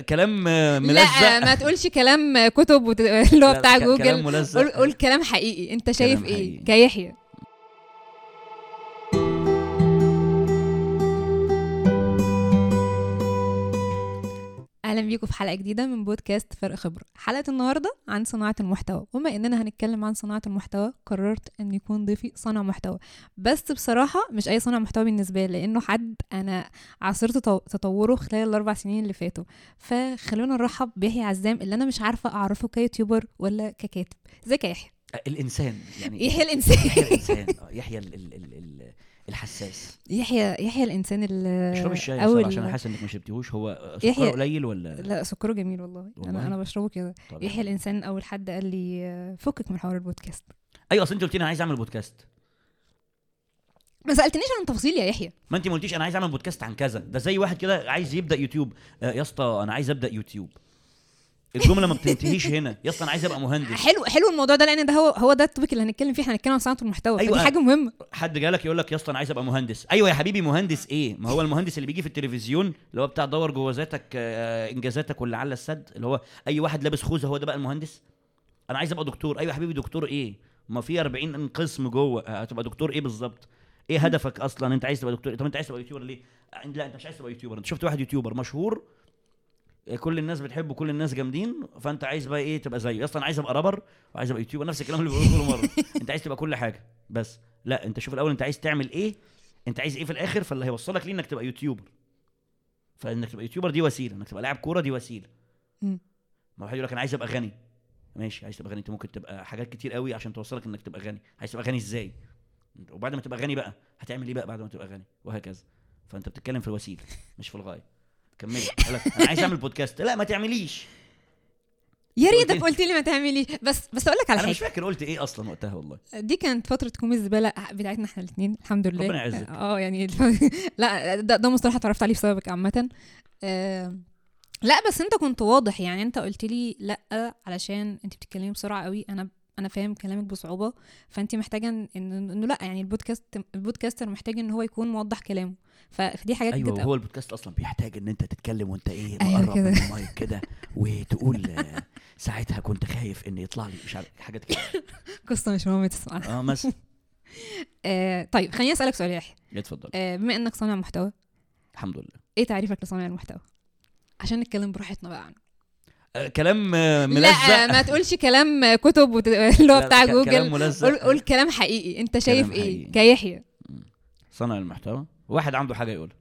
كلام ملزق. لا ما تقولش كلام كتب. اللي هو بتاع كلام جوجل. ملزق. قول قول كلام حقيقي. انت شايف كلام إيه. كيحيى. بيكم في حلقة جديدة من بودكاست فرق خبرة. حلقة النهارده عن صناعة المحتوى. وبما إننا هنتكلم عن صناعة المحتوى قررت إن يكون ضيفي صانع محتوى. بس بصراحة مش أي صانع محتوى بالنسبة لي لأنه حد أنا عاصرت تطو- تطوره خلال الأربع سنين اللي فاتوا. فخلونا نرحب بيحيى عزام اللي أنا مش عارفة أعرفه ك YouTuber ولا ككاتب. إزيك يا يحيى؟ الإنسان يعني يحيى الإنسان. يحيى الإنسان. آه، يحيى ال- ال- ال- ال- الحساس. يحيى يحيى الإنسان ال اشرب الشاي أول- عشان أنا حاسس إنك ما شربتيهوش. هو سكره يحيى- قليل ولا؟ لا سكره جميل والله, والله؟ أنا أنا بشربه كده. يحيى الإنسان أول حد قال لي فكك من حوار البودكاست. أيوه أصل أنت قلت لي أنا عايز أعمل بودكاست. ما سألتنيش عن التفاصيل يا يحيى. ما أنت ما قلتيش أنا عايز أعمل بودكاست عن كذا. ده زي واحد كده عايز يبدأ يوتيوب. آه، يا اسطى أنا عايز أبدأ يوتيوب. الجملة ما بتنتهيش هنا. يا اسطى أنا عايز أبقى مهندس. حلو حلو الموضوع ده لأن ده هو هو ده ال topic اللي هنتكلم فيه. إحنا هنتكلم عن صناعة المحتوى. أيوة. دي حاجة مهمة. حد جالك يقول لك يا اسطى أنا عايز أبقى مهندس. أيوه يا حبيبي مهندس إيه؟ ما هو المهندس اللي بيجي في التلفزيون اللي هو بتاع دور جوه ذاتك آه، إنجازاتك واللي على السد اللي هو أي واحد لابس خوذة هو ده بقى المهندس؟ أنا عايز أبقى دكتور. أيوه يا حبيبي دكتور إيه؟ ما في 40 قسم جوه. آه، هتبقى دكتور إيه بالظبط؟ إيه هدفك أصلا؟ أنت عايز تبقى دكتور طب أنت عايز تبقى YouTuber ليه؟ آه، لا أنت مش عايز تبقى YouTuber. أنت شفت واحد YouTuber مشهور آه، كل الناس بتحبه كل الناس جامدين فأنت عايز بقى إيه تبقى زيه أصلا عايز أبقى رابر وعايز أبقى YouTuber نفس الكلام اللي بقوله كل مرة. أنت عايز تبقى كل حاجة بس. لا أنت شوف الأول أنت عايز تعمل إيه أنت عايز إيه في الآخر فاللي هيوصلك ليه إنك تبقى YouTuber. فإنك تبقى YouTuber دي وسيلة إنك تبقى لاعب كورة دي وسيلة. ما واحد يقول لك أنا عايز أبقى غني. ماشي عايز تبقى غني. أنت ممكن تبقى حاجات كتير قوي عشان توصلك إنك تبقى غني. عايز تبقى غني إزاي؟ وبعد ما تبقى غني بقى هتعمل إيه بقى بعد ما تبقى غني؟ وهكذا. فأنت بتتكلم في الوسيلة مش في الغاية. كملي. أنا عايز أعمل بودكاست لا ما تعمليش. يا ريتك لي- قلت لي ما تعمليش. بس بس أقول لك على أنا مش حاجة. فاكر قلت إيه أصلا وقتها والله. دي كانت فترة كوم الزبالة بتاعتنا إحنا الاثنين الحمد لله. ربنا يعزك. آه يعني لا ده, ده مصطلح اتعرفت عليه بسببك عامة. آه لا بس أنت كنت واضح. يعني أنت قلت لي لا علشان أنت بتتكلمي بسرعة قوي. أنا أنا فاهم كلامك بصعوبة فانت محتاجة ان انه إنه لأ يعني البودكاست البودكاستر محتاج إن هو يكون موضح كلامه. فدي حاجات أيوه هو البودكاست أصلا بيحتاج إن أنت تتكلم وأنت إيه أيوة مقرب كده. من المايك كده وتقول ساعتها كنت خايف إن يطلع لي مش عارف حاجات كده. قصة مش مهم تسمعها. آه مثلا آه طيب خليني أسألك سؤال يا يحيى. اتفضل. آه بما إنك صانع محتوى الحمد لله. إيه تعريفك لصانع المحتوى؟ عشان نتكلم براحتنا بقى عنه. كلام آه، ملزق. لا ما تقولش كلام كتب وت... اللي هو بتاع جوجل كلام ملزق. قول, قول كلام حقيقي. انت شايف كلام إيه. كيحيى. صنع المحتوى. واحد عنده حاجة يقولها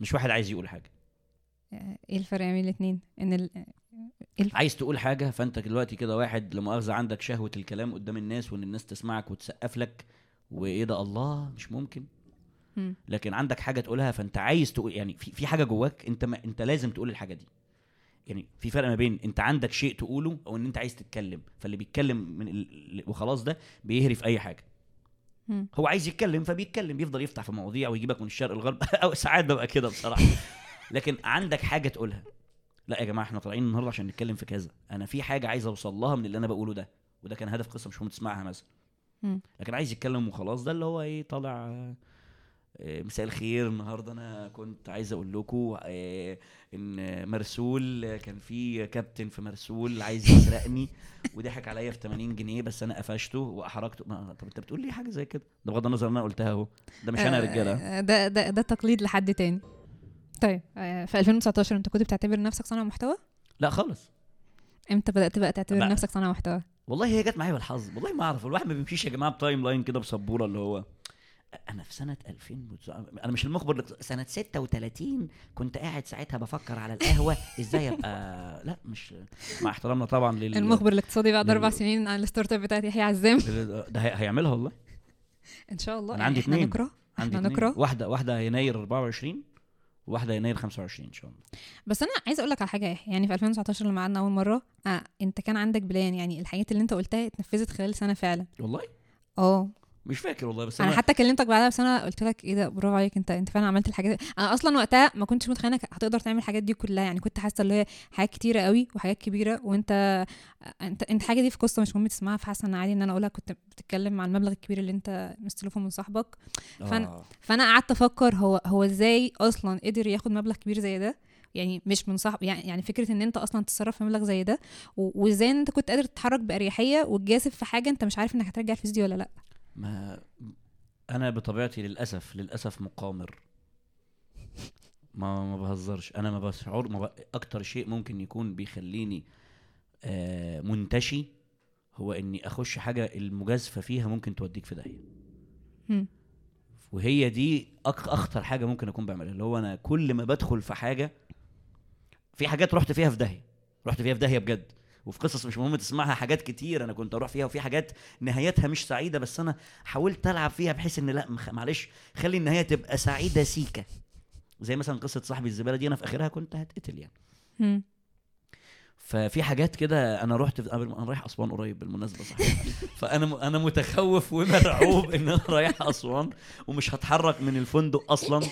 مش واحد عايز يقول حاجة. آه، إيه الفرق بين الاثنين ان ال... عايز تقول حاجة فانت دلوقتي كده واحد لمؤاخذة عندك شهوة الكلام قدام الناس وان الناس تسمعك وتسقف لك وإيه ده الله مش ممكن. مم. لكن عندك حاجة تقولها فانت عايز تقول يعني في في حاجة جواك انت ما انت لازم تقول الحاجة دي. يعني في فرق ما بين انت عندك شيء تقوله أو ان انت عايز تتكلم فاللي بيتكلم من ال... وخلاص ده بيهري في اي حاجة. مم. هو عايز يتكلم فبيتكلم بيفضل يفتح في مواضيع ويجيبك من الشرق الغرب أو ساعات ببقى كده بصراحة. لكن عندك حاجة تقولها. لا يا جماعة إحنا طالعين النهارده عشان نتكلم في كذا. أنا في حاجة عايز أوصل لها من اللي أنا بقوله ده وده كان هدف قصة مش مهم تسمعها مثلا. لكن عايز يتكلم وخلاص ده اللي هو إيه طالع مساء الخير. النهارده أنا كنت عايز أقول لكم آه، إن مرسول آه، كان في كابتن في مرسول عايز يسرقني وضحك عليا في 80 جنيه بس أنا قفشته وأحرجته. ما طب أنت بتقول لي حاجة زي كده؟ ده بغض النظر إن أنا قلتها أهو. ده مش أنا يا رجالة. آه، ده ده ده تقليد لحد تاني. طيب آه، في 2019 أنت كنت بتعتبر نفسك صانع محتوى؟ لا خالص. إمتى بدأت بقى تعتبر بقى. نفسك صانع محتوى؟ والله هي جت معايا بالحظ. والله ما أعرف. الواحد ما بيمشيش يا جماعة ب timeline كده بسبورة اللي هو. أنا في سنة 2000 وتسعة- أنا مش المخبر سنة 36 كنت قاعد ساعتها بفكر على القهوة إزاي ابقى لا مش مع احترامنا طبعا لل المخبر الاقتصادي بعد أربع سنين عن ال startup بتاعت يحيى عزام. ده هي- هيعملها والله. إن شاء الله. يعني عندي إحنا اتنين. نكره عندي. نكره واحدة واحدة يناير 24 وواحده يناير 25 إن شاء الله. بس أنا عايزه أقول لك على حاجة يحيى. يعني في 2019 لما قعدنا أول مرة آه أنت كان عندك بلان. يعني الحاجات اللي أنت قلتها اتنفذت خلال سنة فعلا. والله؟ آه. مش فاكر والله بس أنا أنا حتى كلمتك بعدها بسنه قلت لك إيه ده برافو عليك أنت أنت فعلا عملت الحاجات دي. أنا أصلا وقتها ما كنتش متخيلة إنك هتقدر تعمل الحاجات دي كلها يعني كنت حاسة اللي هي حاجات كتيرة قوي وحاجات كبيرة وأنت أنت أنت حاجة دي في قصة مش مهم تسمعها فحاسة إن عادي إن أنا أقولها كنت بتتكلم عن المبلغ الكبير اللي أنت مستلفه من صاحبك فأنا- آه. فأنا قعدت أفكر هو هو إزاي أصلا قدر ياخد مبلغ كبير زي ده يعني مش من صاحب يعني يعني فكرة إن أنت أصلا تتصرف في مبلغ زي ده وإزاي إن أنت كنت قادر تتحرك بأريحية وتجازف في حاجة أنت مش عارف إنك هترجع الفلوس دي ولا لأ ما أنا بطبيعتي للأسف للأسف مقامر. ما ما بهزرش. أنا ما بشعر ما ب... أكتر شيء ممكن يكون بيخليني آه منتشي هو إني أخش حاجة المجازفة فيها ممكن توديك في داهية. وهي دي أك... أخطر حاجة ممكن أكون بعملها. اللي هو أنا كل ما بدخل في حاجة في حاجات رحت فيها في داهية. رحت فيها في داهية بجد. وفي قصص مش مهم تسمعها حاجات كتير أنا كنت أروح فيها وفي حاجات نهايتها مش سعيدة بس أنا حاولت ألعب فيها بحيث إن لا مخ- معلش خلي النهاية تبقى سعيدة سيكه زي مثلا قصة صاحبي الزبالة دي أنا في آخرها كنت هتقتل يعني. ففي حاجات كده أنا رحت. أنا رايح أسوان قريب بالمناسبة صحيح فأنا. أنا متخوف ومرعوب إن أنا رايح أسوان ومش هتحرك من الفندق أصلا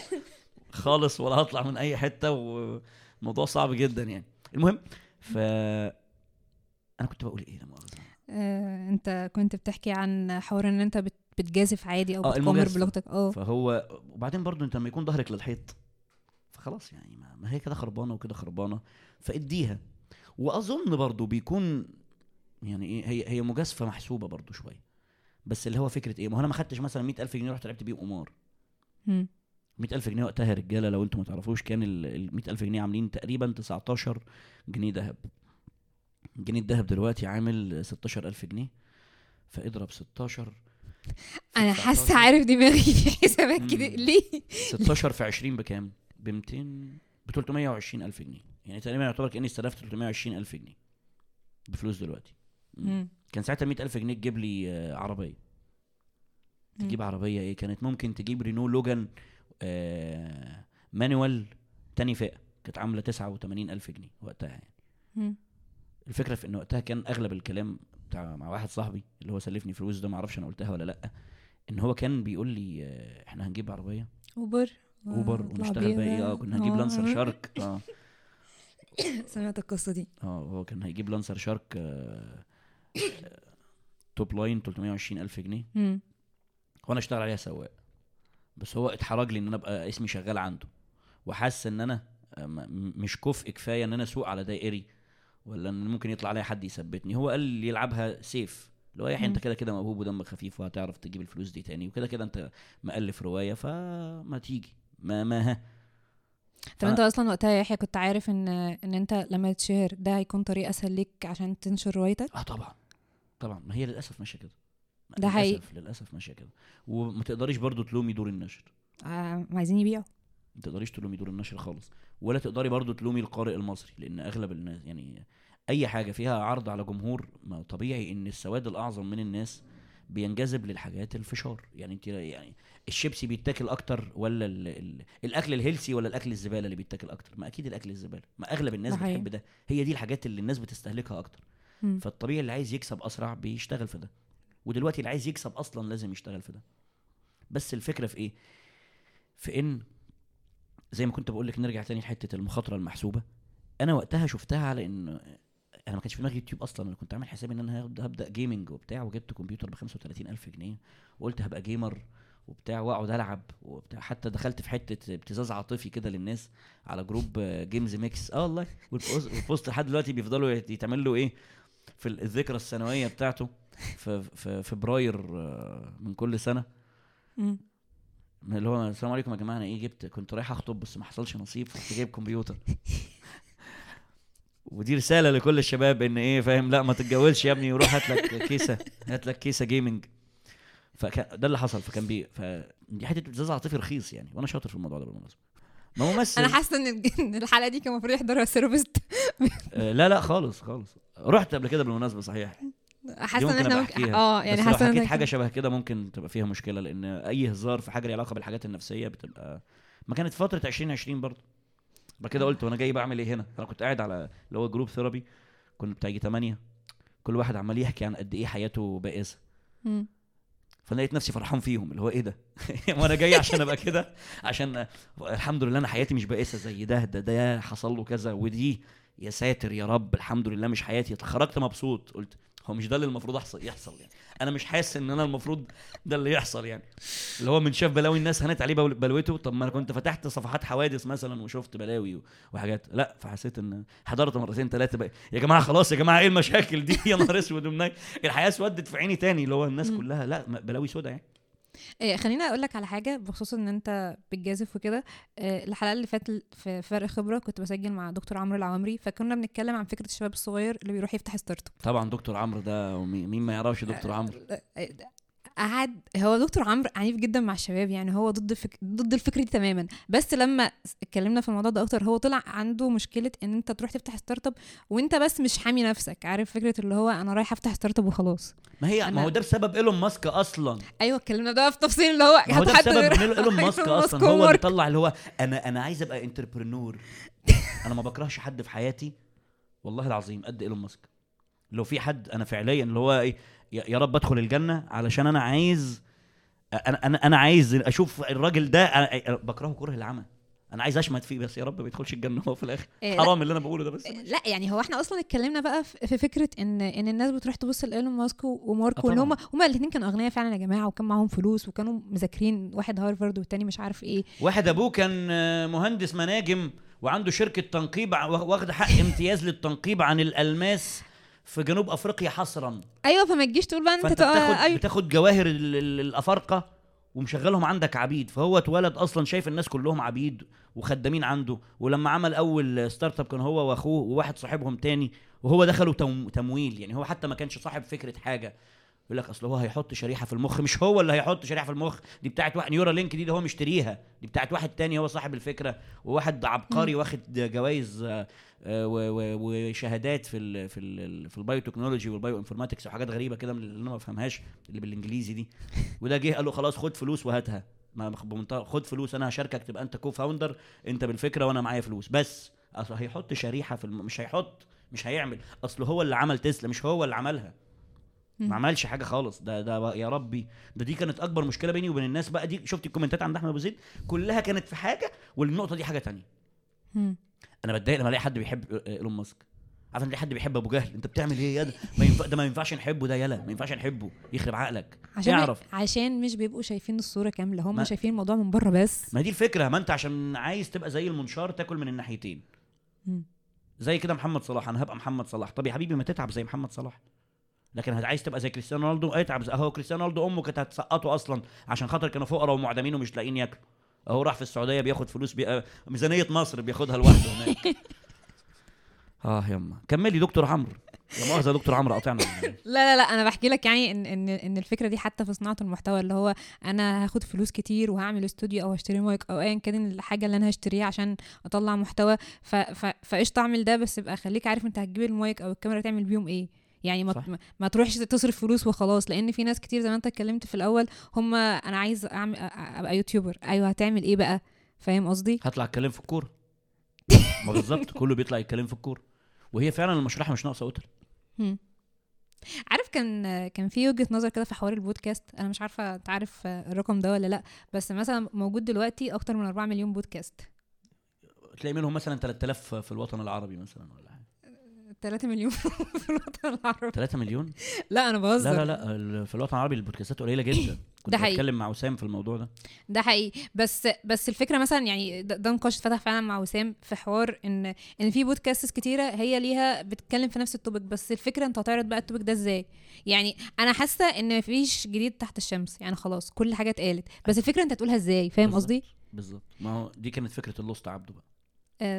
خالص ولا هطلع من أي حتة وموضوع صعب جدا يعني المهم ف أنا كنت بقول إيه لا مؤاخذه آه، أنت كنت بتحكي عن حوار إن أنت بت- بتجازف عادي أو آه، المجازفة. بلغتك آه. فهو وبعدين برضو أنت لما يكون ظهرك للحيط فخلاص يعني ما, ما هي كده خربانة وكده خربانة فاديها. وأظن برضو بيكون يعني إيه هي هي مجازفة محسوبة برضو شوية. بس اللي هو فكرة إيه ما هو أنا ما خدتش مثلا 100000 جنيه رحت لعبت بيهم قمار. مم. 100000 جنيه وقتها يا رجالة لو أنتم ما تعرفوش كان ال 100000 جنيه عاملين تقريبا 19 جنيه ذهب. جنيه الذهب دلوقتي عامل 16000 جنيه فاضرب 16 في أنا 19. حاسه عارف دماغي في حسابات. كده ليه 16 في 20 بكام؟ ب 200 ب 320 ألف جنيه يعني تقريبا يعتبر كأني استلفت 320 ألف جنيه بفلوس دلوقتي مم. كان ساعتها 100 ألف جنيه تجيب لي آه، عربية مم. تجيب عربية إيه كانت ممكن تجيب رينو لوجان آه مانوال تاني فئة كانت عاملة 89 ألف جنيه وقتها يعني مم. الفكرة في إن وقتها كان أغلب الكلام بتاع مع واحد صاحبي اللي هو سلفني فلوس ده ما أعرفش أنا قلتها ولا لأ إن هو كان بيقول لي آه، إحنا هنجيب عربية. أوبر. أوبر واطلع ونشتغل بقى إيه. آه كنا هنجيب لانسر شارك. آه. سمعت القصة دي. آه هو كان هيجيب لانسر شارك آه، آه، top line 320 ألف جنيه. وأنا أشتغل عليها سواق. بس هو اتحرج لي إن أنا أبقى اسمي شغال عنده. وحس إن أنا آه، مش كفء كفاية إن أنا أسوق على دائري ولا إن ممكن يطلع عليا حد يثبتني. هو قال لي يلعبها سيف اللي هو يا أنت. كده كده موهوب ودمك خفيف وهتعرف تجيب الفلوس دي تاني وكده كده أنت مؤلف رواية فما تيجي. ما ما ها. طب أنت أصلا وقتها يا يحيى كنت عارف إن إن أنت لما تشهر ده هيكون طريق اسهل ليك عشان تنشر روايتك؟ آه طبعا. طبعا. ما هي للأسف ماشية كده. ده حقيقي. للأسف للأسف ماشية كده. وما تقدريش برضو تلومي دور النشر. آه عايزين يبيعوا. ما تقدريش تلومي دور النشر خالص. ولا تقدري برضو تلومي القارئ المصري لأن أغلب الناس يعني أي حاجة فيها عرض على جمهور ما طبيعي إن السواد الأعظم من الناس بينجذب للحاجات الفشار. يعني أنت يعني الشيبسي بيتاكل أكتر ولا ال ال الأكل ال healthy ولا الأكل الزبالة اللي بيتاكل أكتر؟ ما أكيد الأكل الزبالة. ما أغلب الناس حقيقي. بتحب ده. هي دي الحاجات اللي الناس بتستهلكها أكتر. مم. فالطبيعي اللي عايز يكسب أسرع بيشتغل في ده. ودلوقتي اللي عايز يكسب أصلا لازم يشتغل في ده. بس الفكرة في إيه؟ في إن زي ما كنت بقول لك نرجع تاني لحتة المخاطرة المحسوبة. أنا وقتها شفتها على إن أنا ما كانش في دماغي يوتيوب أصلا أنا كنت عامل حسابي إن أنا هبدأ gaming وبتاع وجبت كمبيوتر ب 35000 جنيه وقلت هبقى gamer وبتاع وأقعد ألعب وبتاع. حتى دخلت في حتة ابتزاز عاطفي كده للناس على جروب جيمز ميكس آه والله. والبوست لحد دلوقتي بيفضلوا يت- يتعمل له إيه؟ في الذكرى السنويه بتاعته. في في فبراير آه، من كل سنة. اللي هو السلام عليكم يا جماعة أنا إيه جبت؟ كنت رايح أخطب بس ما حصلش نصيب فرحت جايب كمبيوتر. ودي رسالة لكل الشباب إن إيه فاهم؟ لا ما تتجوزش يا ابني وروح هات لك كيسة هات لك كيسة gaming فكان ده اللي حصل فكان بي فدي حتة ابتزاز عاطفي رخيص يعني وأنا شاطر في الموضوع ده بالمناسبة. ما ممثل أنا حاسة إن إن الحلقة دي كان المفروض يحضرها سيرفست آه لا لا خالص خالص. رحت قبل كده بالمناسبة صحيح. حاسة إن إحنا ممكن. آه يعني حاسة إنك- حاجة شبه كده ممكن تبقى فيها مشكلة لأن أي هزار في حاجة ليها علاقة بالحاجات النفسية بتبقى ما كانت فترة 2020 برضه. بعد كده قلت وأنا جاي بعمل إيه هنا؟ أنا كنت قاعد على اللي هو group therapy كنت بتاعي 8 كل واحد عمال يحكي عن قد إيه حياته بائسة. فأنا لقيت نفسي فرحان فيهم اللي هو إيه ده؟ وأنا جاي عشان أبقى كده عشان الحمد لله أنا حياتي مش بائسة زي ده ده ده حصل له كذا ودي يا ساتر يا رب الحمد لله مش حياتي. خرجت مبسوط قلت هو مش ده اللي المفروض يحصل يحصل يعني. أنا مش حاسس إن أنا المفروض ده اللي يحصل يعني. اللي هو من شاف بلاوي الناس هنت عليه بل- بلوته طب ما أنا كنت فتحت صفحات حوادث مثلا وشفت بلاوي وحاجات. لا فحسيت إن حضرت مرتين ثلاثة بقى. يا جماعة خلاص يا جماعة إيه المشاكل دي؟ يا نهار أسود. الحياة اسودت في عيني تاني. اللي هو الناس. كلها لا بلاوي سودا يعني. إيه خليني أقول لك على حاجة بخصوص إن أنت بتجازف وكده. إيه الحلقة اللي فاتت في فرق خبرة كنت بسجل مع دكتور عمرو العوامري فكنا بنتكلم عن فكرة الشباب الصغير اللي بيروح يفتح startup طبعا دكتور عمرو ده مين ما يعرفش دكتور عمرو؟ قعد هو دكتور عمرو عنيف جدا مع الشباب يعني هو ضد فك... ضد الفكرة دي تماما. بس لما اتكلمنا في الموضوع ده أكتر هو طلع عنده مشكلة إن أنت تروح تفتح startup وأنت بس مش حامي نفسك عارف فكرة اللي هو أنا رايح أفتح startup وخلاص. ما هي أنا- ما هو ده بسبب إيلون ماسك أصلا. أيوه اتكلمنا ده في تفصيل اللي هو ما هو ده بسبب إيلون ماسك أصلا هو اللي. طلع اللي هو أنا أنا عايز أبقى entrepreneur أنا ما بكرهش حد في حياتي. والله العظيم قد إيلون ماسك. لو في حد أنا فعليا اللي هو إيه يا رب أدخل الجنة علشان أنا عايز أنا أنا أنا عايز أشوف الراجل ده أنا بكرهه كره العمى. أنا عايز أشمت فيه بس يا رب ما يدخلش الجنة هو في الآخر. إيه،. حرام اللي أنا بقوله ده بس. لا يعني هو إحنا أصلا اتكلمنا بقى في فكرة إن إن الناس بتروح تبص لإيلون ماسك و- ومارك آه طبعاً. هم هم الاثنين كانوا أغنياء فعلا يا جماعة وكان معاهم فلوس وكانوا مذاكرين واحد هارفارد والتاني مش عارف إيه. واحد أبوه كان آه، مهندس مناجم وعنده شركة تنقيب واخد حق امتياز للتنقيب عن الألماس. في جنوب أفريقيا حصرا. أيوه فما تجيش تقول بقى أنت فأنت بتاخد أيوه. بتاخد جواهر ال- ال- الأفارقة ومشغلهم عندك عبيد. فهو اتولد أصلا شايف الناس كلهم عبيد وخدامين عنده. ولما عمل أول startup كان هو وأخوه وواحد صاحبهم تاني وهو دخلوا تم- تمويل. يعني هو حتى ما كانش صاحب فكرة حاجة. يقول لك أصل هو هيحط شريحة في المخ. مش هو اللي هيحط شريحة في المخ. دي بتاعت واحد نيورا لينك دي ده هو مشتريها. دي بتاعت واحد تاني هو صاحب الفكرة. وواحد عبقري واخد جوائز آه، آه، وشهادات في ال في ال في ال biotechnology وال bioinformatics وحاجات غريبة كده اللي أنا ما بفهمهاش اللي بالإنجليزي دي. وده جه قال له خلاص خد فلوس وهاتها. ما بمنتهى خد فلوس أنا هشاركك تبقى أنت co-founder أنت بالفكرة وأنا معايا فلوس. بس أصل هيحط شريحة في الم... مش هيحط مش هيعمل. أصل هو اللي عمل تسلا مش هو اللي عملها. ما عملش حاجة خالص. ده ده يا ربي ده دي كانت أكبر مشكلة بيني وبين الناس بقى. دي شفت الكومنتات عند أحمد أبو زيد؟ كلها كانت في حاجة والنقطة دي حاجة تانية. مم. أنا بتضايق لما ألاقي حد بيحب إيلون ماسك. عارف ان حد بيحب أبو جهل؟ أنت بتعمل إيه يا ده؟ ما ينفع ده ما ينفعش نحبه ده يلا. ما ينفعش نحبه. يخرب عقلك. عشان يعرف عشان مش بيبقوا شايفين الصورة كاملة. هم شايفين الموضوع من بره بس. ما دي الفكرة. ما أنت عشان عايز تبقى زي المنشار تاكل من الناحيتين. مم. زي كده محمد صلاح. أنا هبقى محمد صلاح. طب يا حبيبي ما تتعب زي محمد صلاح. لكن عايز تبقى زي كريستيانو رونالدو اتعب. زي اهو كريستيانو رونالدو أمه كانت هتسقطه أصلا عشان خاطر كانوا فقراء ومعدمين ومش لاقيين ياكلوا. أهو راح في السعودية بياخد فلوس بي... ميزانية مصر بياخدها لوحده هناك. آه يما. كملي دكتور عمرو. يا مؤاخذة يا دكتور عمرو قاطعنا لا لا لا أنا بحكي لك يعني ان ان إن الفكرة دي حتى في صناعة المحتوى اللي هو أنا هاخد فلوس كتير وهعمل استوديو أو هشتري مايك أو ايا كان الحاجة اللي أنا هشتريها عشان أطلع محتوى. فقشطة أعمل ده بس يبقى خليك عارف أنت هتجيب المايك أو الكاميرا تعمل بيهم إيه. يعني ما صح. ما- تروحش تصرف فلوس وخلاص لأن في ناس كتير زي ما انت اتكلمت في الأول هم أنا عايز اعمل أبقى يوتيوبر. أيوه هتعمل إيه بقى؟ فاهم قصدي؟ هطلع أتكلم في الكورة. ما بالظبط كله بيطلع يتكلم في الكورة. وهي فعلا المشرحة مش ناقصة قتل مم. عارف كان كان في وجهة نظر كده في حوار البودكاست؟ أنا مش عارفة أنت عارف الرقم ده ولا لأ بس مثلا موجود دلوقتي أكتر من 4 مليون بودكاست. تلاقي منهم مثلا 3000 في الوطن العربي مثلا 3 مليون في الوطن العربي. 3 مليون؟ لا أنا بهزر. لا لا لا في الوطن العربي البودكاستات قليلة جدا. كنت. بتكلم مع وسام في الموضوع ده. ده حقيقي. بس بس الفكرة مثلا يعني ده, ده نقاش اتفتح فعلا مع وسام في حوار إن إن في بودكاست كتيرة هي ليها بتتكلم في نفس ال topic بس الفكرة أنت هتعرض بقى ال topic ده إزاي؟ يعني أنا حاسة إن مفيش جديد تحت الشمس. يعني خلاص كل حاجة اتقالت. بس الفكرة أنت هتقولها إزاي؟ فاهم. قصدي؟ بالظبط. ما هو دي كانت فكرة الأسطى عبده بقى. آه،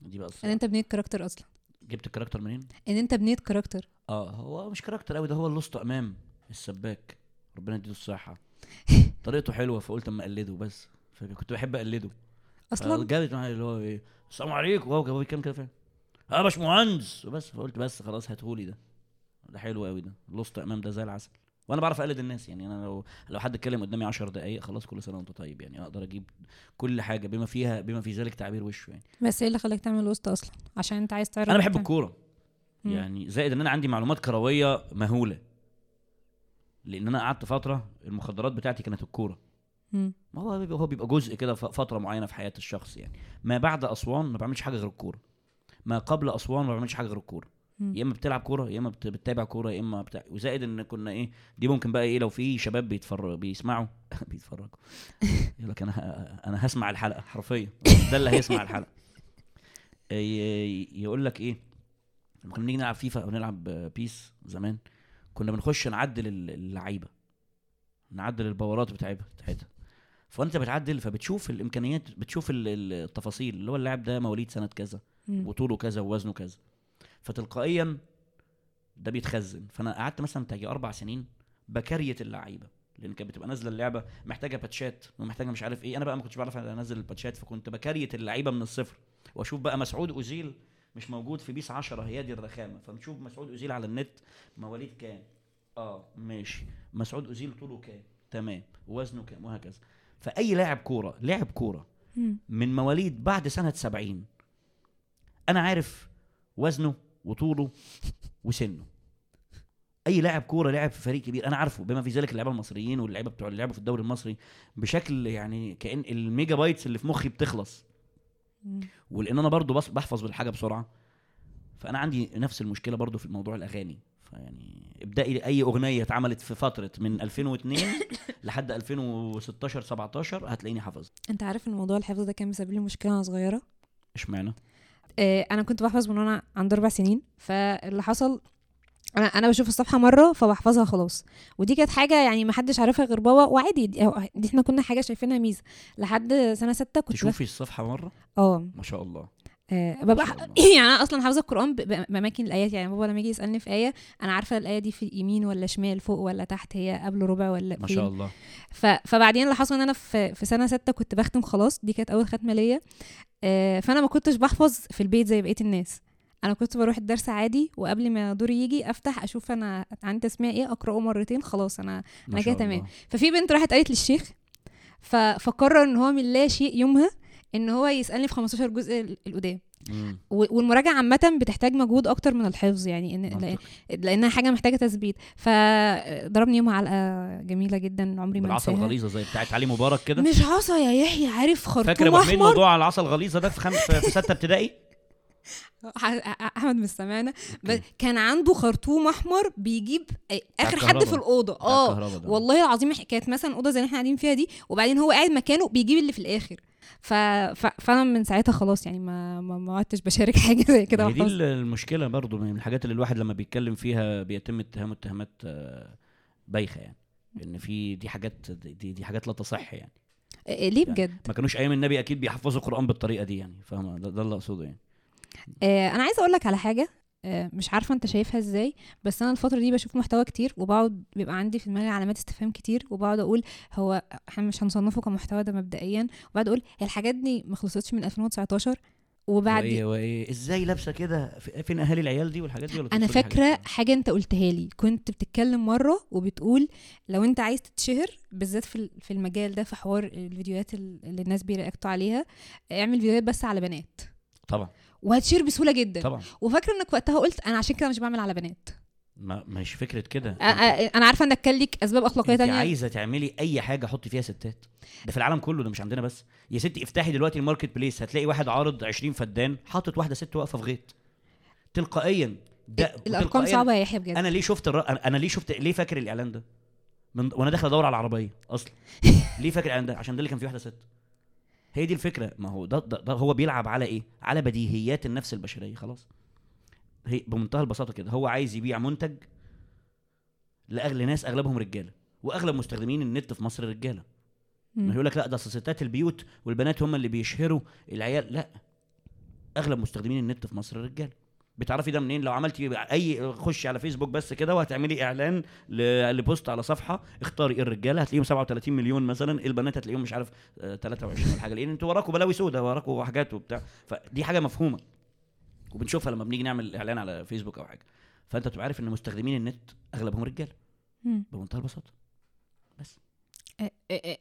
دي بقى الصراحة. أنت بنيت character أصلا. جبت ال character منين؟ إن أنت بنيت character آه هو مش character قوي ده هو الأسطى إمام السباك. ربنا يديله الصحة. طريقته حلوة فقلت أما أقلده بس. فكنت بحب أقلده. أصلا؟ جابت معايا اللي هو إيه السلام عليكم. وهو جاب بيتكلم كده فاهم آه يا باشمهندس. وبس فقلت بس خلاص هاتهولي ده. ده حلو قوي ده. لوست أمام ده زي العسل. وأنا بعرف أقلد الناس يعني أنا لو لو حد اتكلم قدامي 10 دقائق خلاص كل سنة وأنت طيب يعني أقدر أجيب كل حاجة بما فيها بما في ذلك تعبير وشه يعني. بس إيه اللي خلاك تعمل وسط أصلا؟ عشان أنت عايز تعرف أنا بحب الكورة. يعني زائد إن أنا عندي معلومات كروية مهولة. لأن أنا قعدت فترة المخدرات بتاعتي كانت الكورة. ما هو هو بيبقى جزء كده فترة معينة في حياة الشخص يعني. ما بعد أسوان ما بعملش حاجة غير الكورة. ما قبل أسوان ما بعملش حاجة غير الكورة. يا إما بتلعب كورة يا إما بت- بتتابع كورة يا إما بتاع وزائد إن كنا إيه دي ممكن بقى إيه لو في شباب بيتفرج بيسمعوا بيتفرجوا. يقول لك أنا ه- أنا هسمع الحلقة حرفيا. ده اللي هيسمع الحلقة. ي- يقول لك إيه لما كنا بنيجي نلعب فيفا أو نلعب PES زمان كنا بنخش نعدل ال- اللعيبة. نعدل ال power ات بتاعتها بتاعتها. فأنت بتعدل فبتشوف الإمكانيات بتشوف ال- ال- التفاصيل اللي هو اللاعب ده مواليد سنة كذا. وطوله كذا ووزنه كذا. فتلقائيا ده بيتخزن. فأنا قعدت مثلا تاجي أربع سنين بكريت اللعيبة لأن كانت بتبقى نازلة اللعبة محتاجة باتشات ومحتاجة مش عارف إيه. أنا بقى ما كنتش بعرف أنزل الباتشات فكنت بكريت اللعيبة من الصفر وأشوف بقى مسعود أوزيل مش موجود في بيس 10 هي دي الرخامة. فنشوف مسعود أوزيل على النت مواليد كام؟ آه ماشي. مسعود أوزيل طوله كام؟ تمام. وزنه كام؟ وهكذا. فأي لاعب كورة لاعب كورة. من مواليد بعد سنة سبعين أنا عارف وزنه وطوله وسنه. أي لاعب كورة لعب في فريق كبير أنا عارفه بما في ذلك اللعيبة المصريين واللعيبة بتوع اللي لعبوا في الدوري المصري بشكل يعني كأن ال megabytes اللي في مخي بتخلص. مم. ولأن أنا برضو بس بحفظ بالحاجة بسرعة. فأنا عندي نفس المشكلة برضو في الموضوع الأغاني. فيعني ابدأي أي أغنية اتعملت في فترة من 2002 لحد 2016 17 هتلاقيني حافظ أنت عارف إن موضوع الحفظ ده كان مسبب لي مشكلة وأنا صغيرة؟ إشمعنى؟ آه، أنا كنت بحفظ من وأنا عندي أربع سنين فاللي حصل أنا أنا بشوف الصفحة مرة فبحفظها خلاص. ودي كانت حاجة يعني ما حدش عارفها غير بابا وعادي دي, إحنا كنا حاجة شايفينها ميزة. لحد سنة ستة كنت تشوفي الصفحة مرة؟ آه. ما شاء الله. آه، ببقى. يعني أنا أصلا حافظة القرآن بأماكن الآيات يعني بابا لما يجي يسألني في آية أنا عارفة الآية دي في يمين ولا شمال فوق ولا تحت هي قبل ربع ولا ما. شاء الله ف... فبعدين اللي حصل إن أنا في في سنة ستة كنت بختم خلاص دي كانت أول ختمة ليا آه، فأنا ما كنتش بحفظ في البيت زي بقية الناس أنا كنت بروح الدرس عادي وقبل ما دوري يجي أفتح أشوف أنا عندي تسميع إيه أقرأه مرتين خلاص أنا شاء كده تمام. ففي بنت راحت قالت للشيخ. فقرر إن هو من لا شيء يومها إن هو يسألني في 15 جزء ال- القدام. والمراجعة عامة بتحتاج مجهود أكتر من الحفظ يعني إن لأ-. لأنها حاجة محتاجة تثبيت. فضربني يومها علقة جميلة جدا عمري ما انساها. الغليظة زي بتاعت علي مبارك كده. مش عصا يا يحيى عارف فاكر خرطوم أبو حميد أحمر؟ موضوع العصا الغليظة ده في خم... في ستة ابتدائي؟ أحمد مش سامعنا. كان عنده خرطوم أحمر بيجيب آخر حد. في الأوضة. آه. والله العظيم كانت مثلا أوضة زي اللي إحنا قاعدين فيها دي وبعدين هو قاعد مكانه بيجيب اللي في الآخر. ف... ف... فأنا من ساعتها خلاص يعني ما ما ما عدتش بشارك حاجة زي كده دي المشكلة برضو من الحاجات اللي الواحد لما بيتكلم فيها بيتم اتهامه اتهامات آه، بايخة يعني. إن في دي حاجات دي, دي حاجات لا تصح يعني. ليه بجد؟ ما كانوش أيام النبي أكيد بيحفظوا القرآن بالطريقة دي يعني فاهمة؟ ده, ده اللي أقصده يعني. أنا عايزة أقول لك على حاجة آه مش عارفة أنت شايفها إزاي بس أنا الفترة دي بشوف محتوى كتير وبقعد بيبقى عندي في دماغي علامات استفهام كتير وبقعد أقول هو إحنا مش هنصنفه كمحتوى ده مبدئيا وبعد أقول هي الحاجات دي ما خلصتش من 2019 وبعد وايه وايه إزاي لابسة كده؟ في- فين أهالي العيال دي والحاجات دي ولا أنا فاكرة؟ حاجة أنت قلتها لي كنت بتتكلم مرة وبتقول لو أنت عايز تتشهر بالذات في في المجال ده في حوار الفيديوهات ال- اللي الناس بيرياكتوا عليها اعمل فيديوهات بس على بنات. طبعا. وهت share بسهولة جدا. طبعا. وفاكرة إنك وقتها قلت أنا عشان كده مش بعمل على بنات. ما مش فكرة كده. أنا عارفة إنك كان ليك أسباب أخلاقية أنت تانية. عايزة تعملي أي حاجة حطي فيها ستات. ده في العالم كله ده مش عندنا بس. يا ستي افتحي دلوقتي ال Marketplace هتلاقي واحد عارض 20 فدان حاطط واحدة ست واقفة في غيط. تلقائيا. ده الأرقام صعبة يا يحيى بجد. أنا ليه شفت الر... أنا ليه شفت ليه فاكر الإعلان ده؟ من... وأنا داخل أدور على العربية أصلا. ليه فاكر الإعلان ده؟ عشان ده اللي كان فيه واحدة ست. هي دي الفكرة. ما هو ده, ده, ده هو بيلعب على إيه؟ على بديهيات النفس البشرية خلاص. هي بمنتهى البساطة كده. هو عايز يبيع منتج لاغلى ناس أغلبهم رجالة وأغلب مستخدمين النت في مصر رجالة. ما. يقول لك لا ده ستات البيوت والبنات هم اللي بيشهروا العيال. لا أغلب مستخدمين النت في مصر رجالة. بتعرفي ده منين؟ لو عملتي أي خشي على فيسبوك بس كده وهتعملي إعلان لبوست على صفحة اختاري الرجالة هتلاقيهم 37 مليون مثلا البنات هتلاقيهم مش عارف آه، 23 ولا حاجة لأن أنتوا وراكوا بلاوي سودا وراكوا حاجات وبتاع. فدي حاجة مفهومة. وبنشوفها لما بنيجي نعمل إعلان على فيسبوك أو حاجة. فأنت بتبقى عارف إن مستخدمين النت أغلبهم رجالة. بمنتهى البساطة. بس. آه، آه، آه،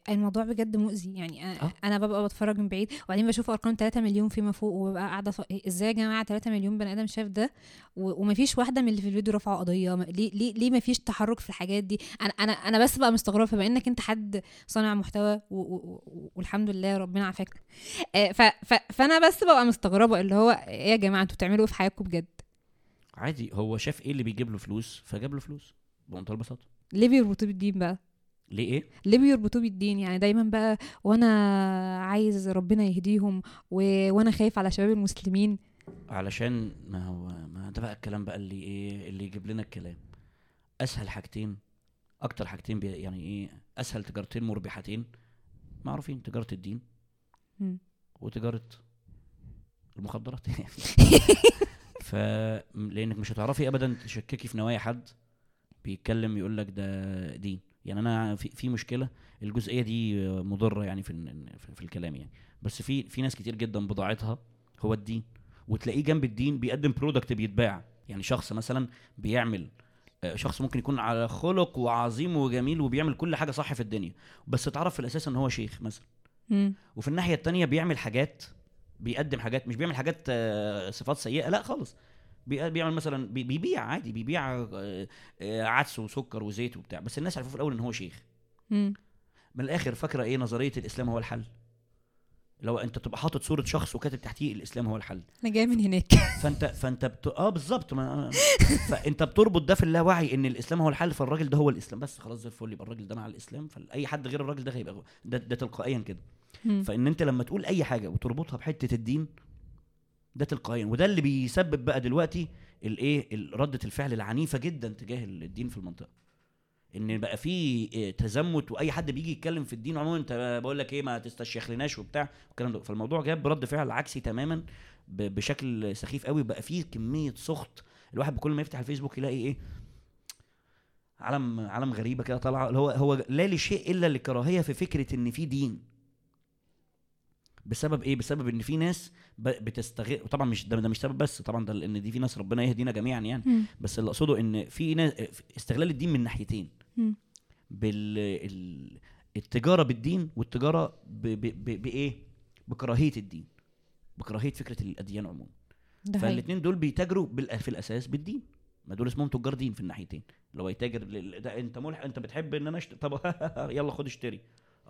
الموضوع بجد مؤذي. يعني آه. أنا ببقى بتفرج من بعيد وبعدين بشوف أرقام 3 مليون فيما فوق وببقى قاعدة ف... إزاي يا جماعة 3 مليون بني آدم شاف ده؟ و... ومفيش واحدة من اللي في الفيديو رفعوا قضية. ليه ليه ليه مفيش تحرك في الحاجات دي؟ أنا أنا أنا بس بقى مستغربة فبما إنك أنت حد صانع محتوى و... و... والحمد لله ربنا عافاك. آه، ف... ف... فأنا بس ببقى مستغربة اللي هو إيه يا جماعة أنتوا بتعملوا إيه في حياتكم بجد؟ عادي هو شاف إيه اللي بيجيب له فلوس فجاب له فلوس بمنتهى البساطة. ليه بيربطوه بالدين بقى. ليه إيه؟ ليه بيربطوه بالدين؟ يعني دايما بقى وأنا عايز ربنا يهديهم و... وأنا خايف على شباب المسلمين. علشان ما هو ما ده بقى الكلام بقى اللي إيه اللي يجيب لنا الكلام. أسهل حاجتين أكتر حاجتين بي يعني إيه أسهل تجارتين مربحتين. معروفين تجارة الدين. وتجارة المخدرات. ف لأنك مش هتعرفي ابدا تشككي في نوايا حد بيتكلم يقول لك ده دين. يعني أنا في في مشكلة الجزئية دي مضرة يعني في في- الكلام يعني. بس في في ناس كتير جدا بضاعتها هو الدين. وتلاقيه جنب الدين بيقدم product بيتباع. يعني شخص مثلا بيعمل آه، شخص ممكن يكون على خلق وعظيم وجميل وبيعمل كل حاجة صح في الدنيا. بس اتعرف في الأساس إن هو شيخ مثلا. وفي الناحية التانية بيعمل حاجات بيقدم حاجات مش بيعمل حاجات آه، صفات سيئة لا خالص. بيعمل مثلا بي- بيبيع عادي بيبيع آه، آه، عدس وسكر وزيت وبتاع بس الناس عرفوا في الأول إن هو شيخ. من الآخر فاكرة إيه نظرية الإسلام هو الحل؟ لو أنت تبقى حاطط صورة شخص وكاتب تحتيه الإسلام هو الحل. أنا جاية من هناك. فأنت فأنت بت... آه بالظبط ما... فأنت بتربط ده في اللاوعي إن الإسلام هو الحل فالراجل ده هو الإسلام. بس خلاص زي الفل يبقى الراجل ده مع الإسلام. فأي حد غير الراجل ده هيبقى ده, ده تلقائيا كده. فإن أنت لما تقول أي حاجة وتربطها بحتة الدين ده تلقائيا. وده اللي بيسبب بقى دلوقتي الإيه ال- ردة الفعل العنيفة جدا تجاه الدين في المنطقة. إن بقى في إيه تزمت وأي حد بيجي يتكلم في الدين عموما أنت بقول لك إيه ما تستشيخلناش وبتاع والكلام ده. فالموضوع جاب برد فعل عكسي تماما بشكل سخيف قوي. بقى فيه كمية سخط الواحد بكل ما يفتح الفيسبوك يلاقي إيه علم علم غريبة كده طالعة. اللي هو هو لا لشيء إلا لكراهيه في فكرة إن في دين. بسبب إيه؟ بسبب إن في ناس بتستغل طبعا مش ده, ده مش سبب بس طبعا ده لأن دي في ناس ربنا يهدينا جميعا يعني. مم. بس اللي أقصده إن في ناس استغلال الدين من ناحيتين. مم. بال ال- التجارة بالدين والتجارة ب... ب... ب... بإيه؟ بكراهية الدين. بكراهية فكرة الأديان عموما. فالاثنين دول بيتاجروا بال... في الأساس بالدين. ما دول اسمهم تجار دين في الناحيتين. لو يتاجر لل... ده أنت ملح أنت بتحب إن أنا اشتري طب يلا خد اشتري.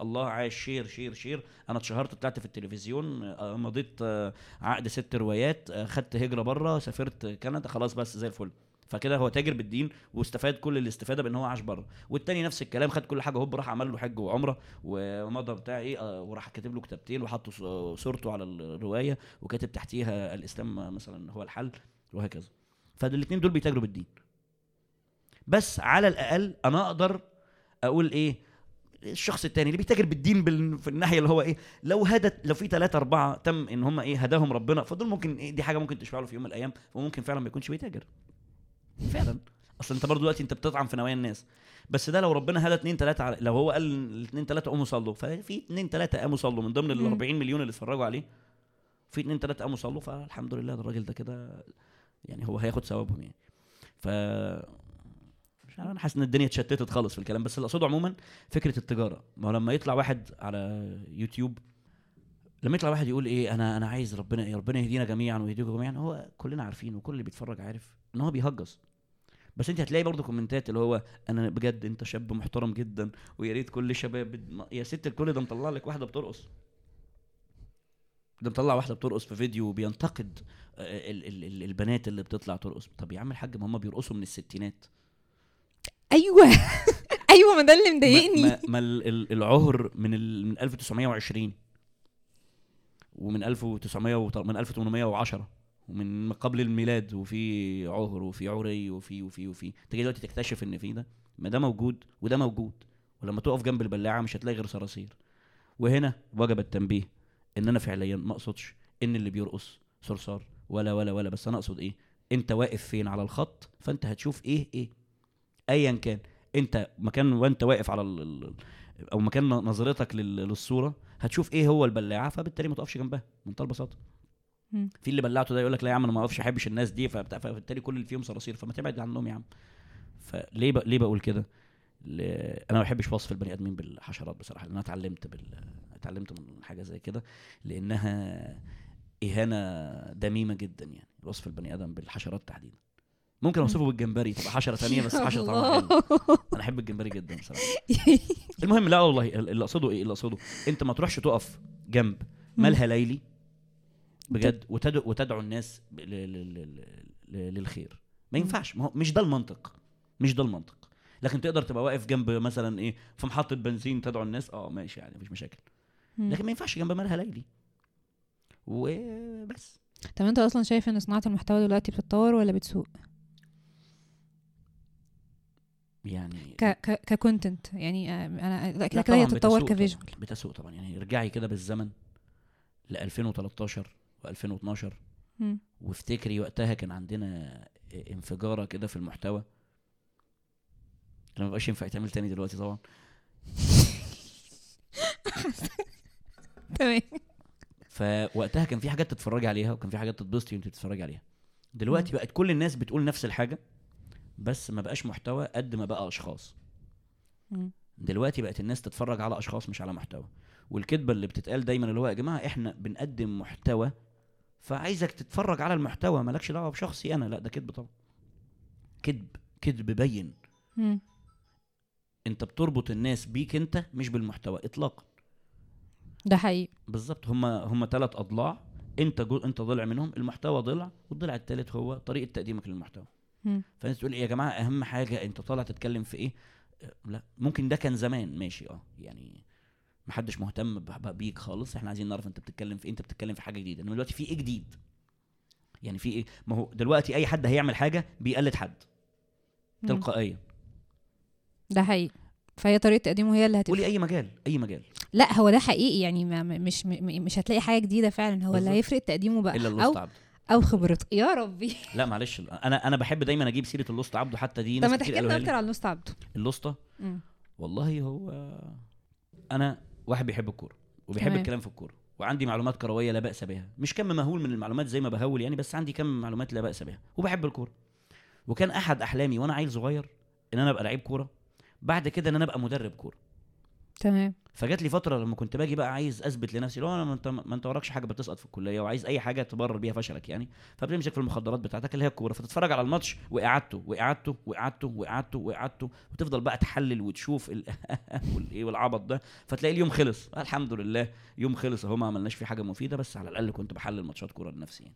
الله عايش share share share. أنا اتشهرت طلعت في التلفزيون آه، مضيت آه، عقد ست روايات آه، خدت هجرة برة سافرت كندا خلاص بس زي الفل. فكده هو تاجر بالدين واستفاد كل الاستفادة بأن هو عاش برة. والتاني نفس الكلام خد كل حاجة هوب راح عمل له حج وعمرة ومضى بتاع إيه وراح كاتب له كتابتين وحط صورته على الرواية وكاتب تحتيها الإسلام مثلا هو الحل وهكذا. فالاثنين دول بيتاجروا بالدين. بس على الأقل أنا أقدر أقول إيه الشخص التاني اللي بيتاجر بالدين بال... في الناحية اللي هو إيه لو هدت لو في ثلاثة أربعة تم إن هم إيه هداهم ربنا فدول ممكن إيه دي حاجة ممكن تشفع له في يوم من الأيام وممكن فعلا ما يكونش بيتاجر. فعلا. أصل أنت برضو دلوقتي أنت بتطعن في نوايا الناس. بس ده لو ربنا هدى اتنين تلاتة على... لو هو قال الاثنين تلاتة قوموا صلوا ففي اتنين تلاتة قاموا صلوا من ضمن ال مم. 40 مليون اللي اتفرجوا عليه في اتنين تلاتة قاموا صلوا فالحمد لله الراجل ده كده يعني هو هياخد ثوابهم يعني. ف أنا حاسس إن الدنيا اتشتتت خالص في الكلام بس اللي أقصده عموما فكرة التجارة. ما هو لما يطلع واحد على يوتيوب لما يطلع واحد يقول إيه أنا أنا عايز ربنا ربنا يهدينا جميعا ويهديكم جميعا هو كلنا عارفين وكل اللي بيتفرج عارف إن هو بيهجص. بس أنت هتلاقي برضه كومنتات اللي هو أنا بجد أنت شاب محترم جدا ويا ريت كل شباب يا ست الكل ده مطلع لك واحدة بترقص. ده مطلع واحدة بترقص في فيديو وبينتقد آه، ال- ال- ال- البنات اللي بتطلع ترقص. طب يا عم الحاج ما هم بيرقصوا من الستينات. أيوه. أيوه ما ده اللي مضايقني. ما, ما ال- ال- العهر من ال من 1920 ومن 1900 وط- من 1810 ومن قبل الميلاد وفي عهر وفي عري وفي وفي وفي. تيجي دلوقتي تكتشف إن في ده. ما ده موجود وده موجود. ولما تقف جنب البلاعة مش هتلاقي غير صراصير. وهنا وجب التنبيه إن أنا فعليا ما أقصدش إن اللي بيرقص صرصار ولا ولا ولا. بس أنا أقصد إيه؟ أنت واقف فين على الخط؟ فأنت هتشوف إيه إيه. ايا كان. أنت مكان وأنت واقف على ال... أو مكان نظرتك لل... للصورة هتشوف إيه هو البلاعة فبالتالي ما تقفش جنبها بمنتهى البساطة. في اللي بلعته ده يقول لك لا يا عم أنا ما أقفش أحبش الناس دي فبتاع فبالتالي كل اللي فيهم صراصير فما تبعد عنهم يا عم. فليه ب... ليه بقول كده؟ ل... أنا ما بحبش وصف البني آدمين بالحشرات بصراحة لأن أنا اتعلمت بال اتعلمت من حاجة زي كده لأنها إهانة دميمة جدا يعني وصف البني آدم بالحشرات تحديدا. ممكن أوصفه بالجمبري. تبقى حشره ثانية بس حشره طبعا حلو. أنا أحب الجمبري جدا بصراحة. المهم لا والله اللي أقصده إيه؟ اللي أقصده أنت ما تروحش تقف جنب مالها ليلي. بجد. وتدعو وتدعو الناس للخير. ما ينفعش. ما هو مش ده المنطق. مش ده المنطق. لكن تقدر تبقى واقف جنب مثلا إيه في محطة بنزين تدعو الناس آه ماشي يعني مفيش مشاكل. لكن ما ينفعش جنب مالها ليلي. وبس. طب أنت أصلا شايف إن صناعة المحتوى دلوقتي بتتطور ولا بتسوق؟ يعني ك ك ككونتنت يعني آه، أنا كده كده هي تتطور كفيجوال بتسوق طبعا. يعني ارجعي كده بالزمن ل 2013 و2012 مم. وافتكري وقتها كان عندنا انفجارة كده في المحتوى. ما بقاش ينفع يتعمل تاني دلوقتي طبعا. تمام. فوقتها كان في حاجات تتفرجي عليها وكان في حاجات تتبسطي وانت بتتفرجي عليها. دلوقتي بقت كل الناس بتقول نفس الحاجة. بس ما بقاش محتوى قد ما بقى أشخاص. مم. دلوقتي بقت الناس تتفرج على أشخاص مش على محتوى. والكذبة اللي بتتقال دايما اللي هو يا جماعة إحنا بنقدم محتوى فعايزك تتفرج على المحتوى مالكش دعوة بشخصي أنا. لا ده كذب طبعا. كذب كذب بين. مم. أنت بتربط الناس بيك أنت مش بالمحتوى اطلاقا. ده حقيقي. بالظبط. هم هم ثلاث أضلاع. أنت جو أنت ضلع منهم المحتوى ضلع والضلع الثالث هو طريقة تقديمك للمحتوى. فانت تقول إيه يا جماعة أهم حاجة أنت طالع تتكلم في إيه؟ لا ممكن ده كان زمان ماشي آه يعني محدش مهتم بيك خالص إحنا عايزين نعرف أنت بتتكلم في إيه، أنت بتتكلم في حاجة جديدة إنما دلوقتي في إيه جديد؟ يعني في إيه؟ ما هو دلوقتي أي حد هيعمل حاجة بيقلد حد. تلقائيا. ده حقيقي. فهي طريقة تقديمه هي اللي هتفرق قولي أي مجال أي مجال. لا هو ده حقيقي يعني ما مش مش هتلاقي حاجة جديدة فعلا هو اللي. هيفرق تقديمه بقى. إلا أو اللوست عبد. أو خبرته يا ربي. لا معلش. أنا أنا بحب دايما أجيب سيرة الأسطى عبده حتى دي طب ما تحكي لنا أكتر لي. عن أسطى عبده. الأسطى. والله هو أنا واحد بيحب الكورة وبيحب تمام. الكلام في الكورة وعندي معلومات كروية لا بأس بها. مش كم مهول من المعلومات زي ما بهول يعني بس عندي كم معلومات لا بأس بها. وبحب الكورة. وكان أحد أحلامي وأنا عيل صغير إن أنا أبقى لعيب كورة بعد كده إن أنا أبقى مدرب كورة. تمام. فجات لي فترة لما كنت باجي بقى عايز أثبت لنفسي لو أنا ما أنت ما أنت وراكش حاجة بتسقط في الكلية وعايز أي حاجة تبرر بيها فشلك يعني. فبتمسك في المخدرات بتاعتك اللي هي الكورة فتتفرج على الماتش وإعادته وإعادته وإعادته وإعادته وإعادته وتفضل بقى تحلل وتشوف ال- والايه والعبط ده. فتلاقي اليوم خلص. الحمد لله يوم خلص أهو ما عملناش فيه حاجة مفيدة بس على الأقل كنت بحلل ماتشات كورة لنفسي يعني.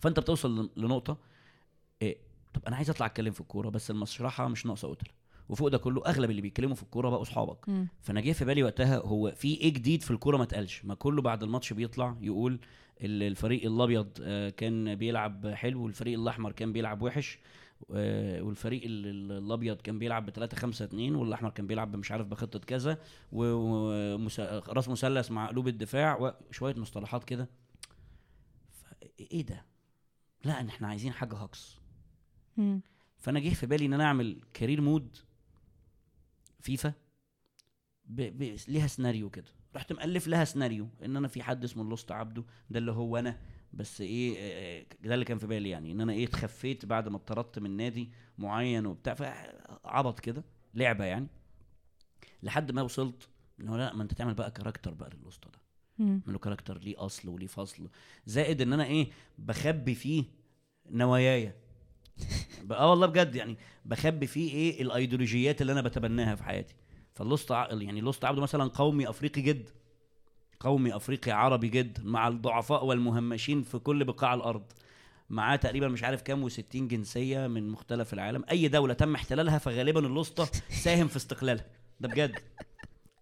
فأنت بتوصل لنقطة إيه طب أنا عايز أطلع أتكلم في الكورة بس المشرحه مش ناقصة قتل وفوق ده كله أغلب اللي بيتكلموا في الكورة بقوا أصحابك. فأنا جه في بالي وقتها هو في إيه جديد في الكورة ما اتقالش. ما كله بعد الماتش بيطلع يقول ال- الفريق الأبيض آه، كان بيلعب حلو والفريق الأحمر كان بيلعب وحش آه، والفريق ال- ال- الأبيض كان بيلعب ب 3 5 2 والأحمر كان بيلعب مش عارف بخطة كذا وراس مثلث مع قلوب الدفاع وشويه مصطلحات كده. إيه ده؟ لا إن إحنا عايزين حاجة هكس مم. فأنا جه في بالي إن أنا أعمل career mode فيفا ب... ب... ليها سيناريو كده. رحت مؤلف لها سيناريو إن أنا في حد اسمه الأسطى عبده ده اللي هو أنا بس إيه آه، ده اللي كان في بالي يعني إن أنا إيه اتخفيت بعد ما اتطردت من نادي معين وبتاع فعبط كده لعبة يعني. لحد ما وصلت إن هو لا ما أنت تعمل بقى character بقى للأسطى ده. له character ليه أصل وليه فصل. زائد إن أنا إيه بخبي فيه نواياي آه والله بجد يعني بخبي فيه إيه الأيديولوجيات اللي أنا بتبناها في حياتي. فالأسطى ع- يعني أسطى عبده مثلا قومي أفريقي جد قومي أفريقي عربي جد مع الضعفاء والمهمشين في كل بقاع الأرض. معاه تقريبا مش عارف كام و60 جنسية من مختلف العالم. أي دولة تم احتلالها فغالبا الأسطى ساهم في استقلالها. ده بجد.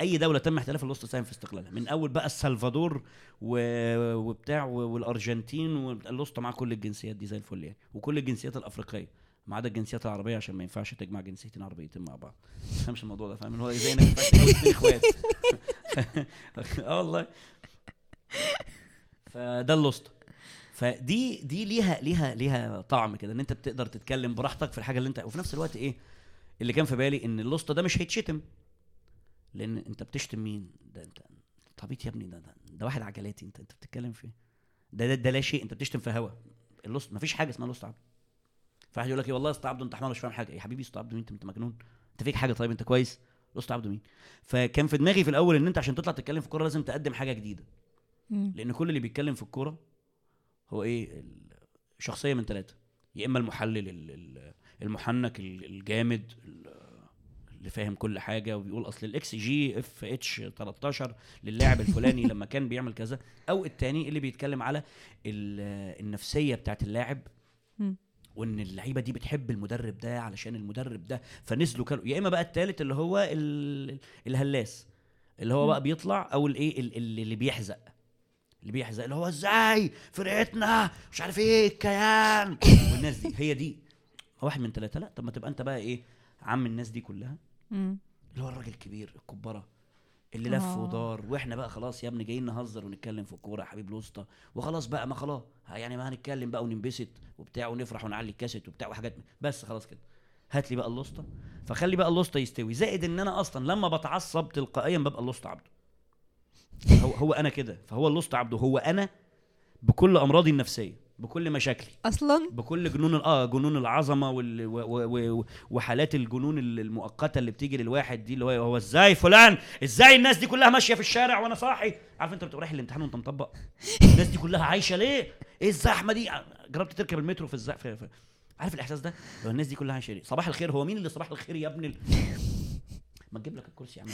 أي دولة تم احتلالها الأسطى ساهم في استقلالها. من أول بقى السلفادور و... وبتاع والأرجنتين والأسطى مع كل الجنسيات دي زي الفل يعني. وكل الجنسيات الأفريقية ما عدا الجنسيات العربية عشان ما ينفعش تجمع جنسيتين عربيتين مع بعض. ما تفهمش الموضوع ده فاهم؟ هو زي إنك إخوات؟ آه والله. فده اللوسطى فدي دي ليها ليها ليها طعم كده إن أنت بتقدر تتكلم براحتك في الحاجة اللي أنت وفي نفس الوقت إيه اللي كان في بالي إن اللوسطى ده مش هيتشتم. لأن أنت بتشتم مين؟ ده أنت. طبيعي يا ابني ده ده, ده واحد عجلاتي. انت أنت بتتكلم في إيه؟ ده ده, ده لا شيء. أنت بتشتم في هوا. الأسطى مفيش حاجة اسمها أسطى عبده. فواحد يقول لك إيه؟ والله يا اسطى عبده أنت حمار مش فاهم حاجة. يا حبيبي اسطى عبده مين؟ أنت أنت مجنون. أنت فيك حاجة؟ طيب أنت كويس؟ أسطى عبده مين؟ فكان في دماغي في الأول إن أنت عشان تطلع تتكلم في الكوره لازم تقدم حاجة جديدة. لأن كل اللي بيتكلم في الكورة هو إيه؟ شخصيه من ثلاثة يا إما المحلل ال- ال- المحنك ال- الجامد ال- اللي فاهم كل حاجة وبيقول أصل ال XGFH 13 للاعب الفلاني لما كان بيعمل كذا أو التاني اللي بيتكلم على ال- النفسية بتاعت اللاعب. وإن اللعيبة دي بتحب المدرب ده علشان المدرب ده فنزلوا كانوا يا إما بقى التالت اللي هو ال... الهلاس اللي هو. بقى بيطلع أو الايه ال- ال- اللي بيحزق اللي بيحزق اللي هو إزاي فرقتنا مش عارف إيه الكيان والناس دي هي دي واحد من ثلاثة لأ طب ما تبقى أنت بقى إيه عم الناس دي كلها مم. اللي هو الراجل الكبير الكبره اللي لف آه. ودار. وإحنا بقى خلاص يا ابني جايين نهزر ونتكلم في الكورة يا حبيب الوسطى. وخلاص بقى ما خلاص يعني ما هنتكلم بقى وننبسط وبتاع ونفرح ونعلي الكاسيت وبتاع وحاجات بس خلاص كده. هات لي بقى اللوسطى فخلي بقى اللوسطى يستوي. زائد إن أنا أصلا لما بتعصب تلقائيا ببقى اللوسطى عبده. هو هو أنا كده. فهو اللوسطى عبده. هو أنا بكل أمراضي النفسية. بكل مشاكلي. أصلا؟ بكل جنون آه جنون العظمة وال و و و وحالات الجنون ال- المؤقتة اللي بتيجي للواحد دي اللي هو هو إزاي فلان؟ إزاي الناس دي كلها ماشية في الشارع وأنا صاحي؟ عارف أنت بتبقى رايح الامتحان وأنت مطبق؟ الناس دي كلها عايشة ليه؟ إيه الزحمة دي؟ جربت تركب المترو في الزحمه في... في... عارف الإحساس ده؟ لو الناس دي كلها عايشة ليه؟ صباح الخير هو مين اللي صباح الخير يا ابن ال... ما تجيب لك الكرسي يا عم.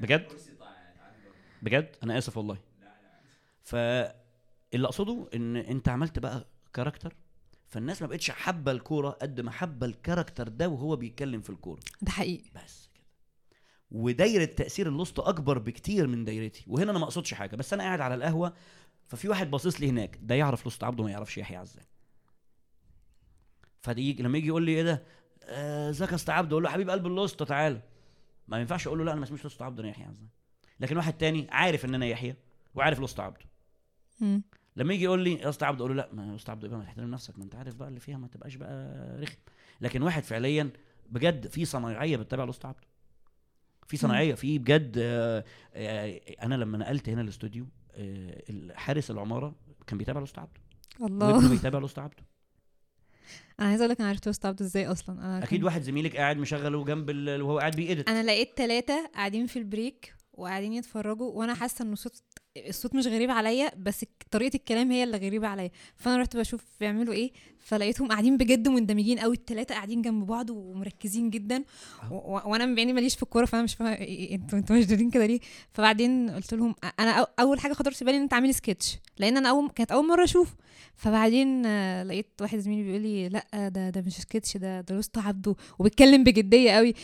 بجد؟ بجد؟ أنا آسف والله. فاللي أقصده إن أنت عملت بقى character فالناس ما بقتش حابة الكورة قد ما حابة ال character ده وهو بيتكلم في الكورة. ده حقيقي. بس كده. ودايرة تأثير الاسطى أكبر بكتير من دايرتي. وهنا أنا ما أقصدش حاجة بس أنا قاعد على القهوة ففي واحد باصص لي هناك ده يعرف الاسطى عبده ما يعرفش يحيى عزام. فدي يجي لما يجي يقول لي إيه ده؟ آه، ازيك يا اسطى عبده؟ أقول له حبيب قلب الاسطى تعالى ما ينفعش أقول له لا أنا ما اسميش الاسطى عبده أنا يحيى عزام. لكن واحد تاني عارف إن أنا يحيى وعارف لوسته عبده. لما يجي يقول لي يا اسطى عبده أقول له لا ما يا اسطى عبده يبقى ما تحترم نفسك ما أنت عارف بقى اللي فيها ما تبقاش بقى رخم. لكن واحد فعليا بجد في صنايعية بتتابع الاسطى عبده. في صناعيه في بجد آه، آه، أنا لما نقلت هنا الاستوديو آه، حارس العمارة كان بيتابع الاسطى عبده. وابنه الله بيتابع الاسطى عبده. أنا عايزة أقول لك أنا عرفت وسط عبده إزاي أصلا. أنا أكيد كنت- واحد زميلك قاعد مشغله جنب ال- وهو قاعد بيأدت أنا لقيت ثلاثة قاعدين في البريك وقاعدين يتفرجوا وأنا حاسة ان الصوت الصوت مش غريب عليا بس طريقة الكلام هي اللي غريبة عليا. فأنا رحت بشوف بيعملوا إيه فلقيتهم قاعدين بجد مندمجين قوي الثلاثه قاعدين جنب بعض ومركزين جدا. وأنا بعيني ماليش في الكورة فأنا مش فاهمة إيه- إيه- إنتوا إنتوا مشدودين كده ليه؟ فبعدين قلت لهم أنا أول حاجة خطرت في بالي إن أنت عامل سكتش لأن أنا أول كانت أول مرة اشوفه فبعدين آه، لقيت واحد زميلي بيقول لي لأ ده ده مش سكتش ده ده الاسطى عبده وبيتكلم بجدية قوي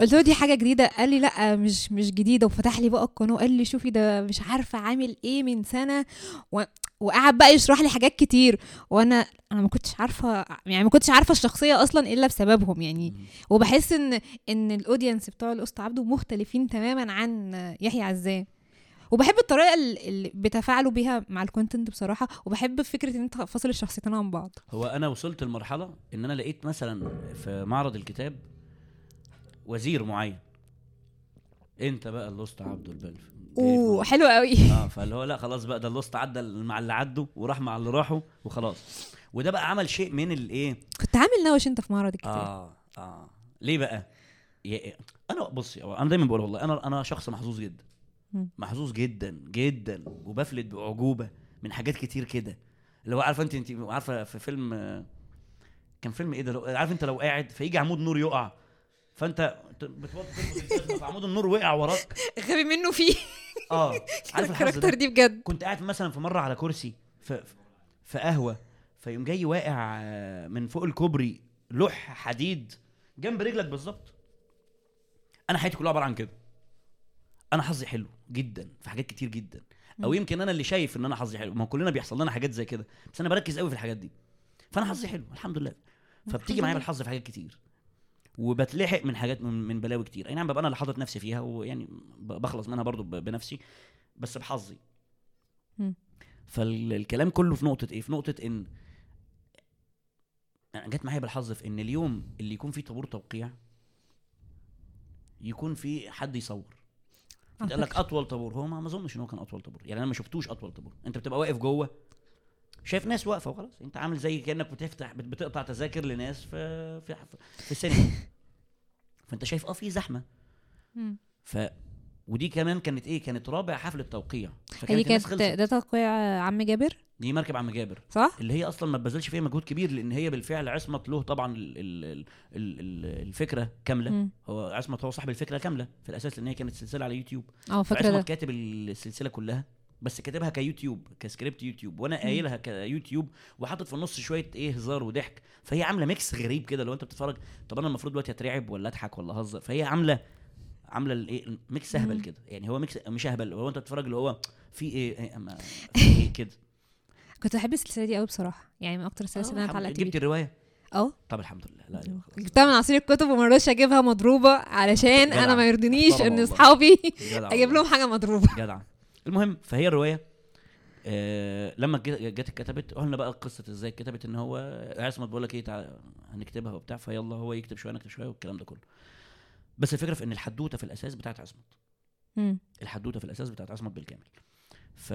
قلت له دي حاجة جديدة. قال لي لأ مش مش جديدة. وفتح لي بقى القناة قال لي شوفي ده مش عارفة عامل إيه من سنة و... وقعد بقى يشرح لي حاجات كتير. وأنا أنا ما كنتش عارفة يعني ما كنتش عارفة الشخصية أصلا إلا بسببهم يعني. وبحس إن إن ال audience بتوع الاسطى عبده مختلفين تماما عن يحيى عزام. وبحب الطريقة ال- اللي بتفاعلوا بيها مع ال content بصراحة. وبحب فكرة إن أنت فاصل الشخصيتين عن بعض. هو أنا وصلت لمرحلة إن أنا لقيت مثلا في معرض الكتاب وزير معين. أنت بقى الاسطى عبده البلف أوه حلو قوي. آه فاللي هو لا خلاص بقى ده الاسطى عدى مع اللي عدوا وراح مع اللي راحوا وخلاص. وده بقى عمل شيء من الإيه كنت عامل نوش أنت في معرض الكتاب. آه آه. ليه بقى؟ يا- أنا بصي أنا دايما بقول والله أنا أنا شخص محظوظ جدا. محظوظ جدا جدا وبفلت بأعجوبة من حاجات كتير كده. اللي هو عارفة أنت أنت عارفة في فيلم كان فيلم إيه ده؟ لو عارف أنت لو قاعد فيجي عمود نور يقع فأنت بتوطي فعمود النور وقع وراك. غبي منه فيه. آه عارف الكاركتر دي بجد. كنت قاعد مثلا في مرة على كرسي في في قهوة فيقوم جاي واقع آه، من فوق الكوبري لوح حديد جنب رجلك بالظبط. أنا حياتي كلها عبارة عن كده. أنا حظي حلو جدا في حاجات كتير جدا. أو. يمكن أنا اللي شايف إن أنا حظي حلو. ما كلنا بيحصل لنا حاجات زي كده بس أنا بركز قوي في الحاجات دي. فأنا حظي حلو الحمد لله. فبتيجي معايا. بالحظ في حاجات كتير. وبتلحق من حاجات من, من بلاوي كتير. أي نعم ببقى أنا اللي حاطط نفسي فيها ويعني بخلص منها برضو بنفسي بس بحظي. فالكلام كله في نقطة إيه؟ في نقطة إن أنا جت معايا بالحظ في إن اليوم اللي يكون فيه طابور توقيع يكون في حد يصور. قال لك. أطول طابور. هو ما أظنش إن هو كان أطول طابور. يعني أنا ما شفتوش أطول طابور. أنت بتبقى واقف جوه شايف ناس واقفة وخلاص. انت عامل زي كأنك بتفتح بت- بتقطع تذاكر لناس في في في السينما. فانت شايف آه في زحمة. ف ودي كمان كانت إيه كانت رابع حفلة توقيع. فكانت هي كانت خلصت. ده توقيع عم جابر؟ دي مركب عم جابر. صح؟ اللي هي أصلا ما بذلش فيها مجهود كبير لأن هي بالفعل عصمت له طبعا ال ال ال ال ال الفكرة كاملة. هو عصمت هو صاحب الفكرة كاملة في الأساس لأن هي كانت سلسلة على يوتيوب. آه فاكرة فعصمت ده. كاتب السلسلة كلها. بس كاتبها كيوتيوب كسكريبت يوتيوب وأنا قايلها كيوتيوب وحاطط في النص شوية إيه هزار وضحك. فهي عاملة mix غريب كده لو أنت بتتفرج طب أنا المفروض دلوقتي أترعب ولا أضحك ولا أهزر؟ فهي عاملة عاملة الإيه mix أهبل. كده. يعني هو mix مش أهبل هو أنت بتتفرج اللي هو في إيه, إيه, أما في إيه كده. كنت بحب السلسلة دي قوي بصراحة. يعني من أكتر السلاسل اللي أنا آه، اتعلقت جبت بيها. الرواية؟ آه. طب الحمد لله. لا جبتها من عصير الكتب وما رضيتش أجيبها مضروبة علشان. أنا ما يرضينيش إن. أصحابي أجيب. لهم حاجة مضروبة. جدع. المهم فهي الرواية آه لما جت اتكتبت قلنا بقى قصه إزاي اتكتبت ان هو عصمت بقول لك إيه تعالى هنكتبها وبتاع فيلا هو يكتب شوية أنا اكتب شوية والكلام ده كله. بس الفكرة في ان الحدوتة في الأساس بتاعت عصمت. الحدوتة في الأساس بتاعت عصمت بالكامل. ف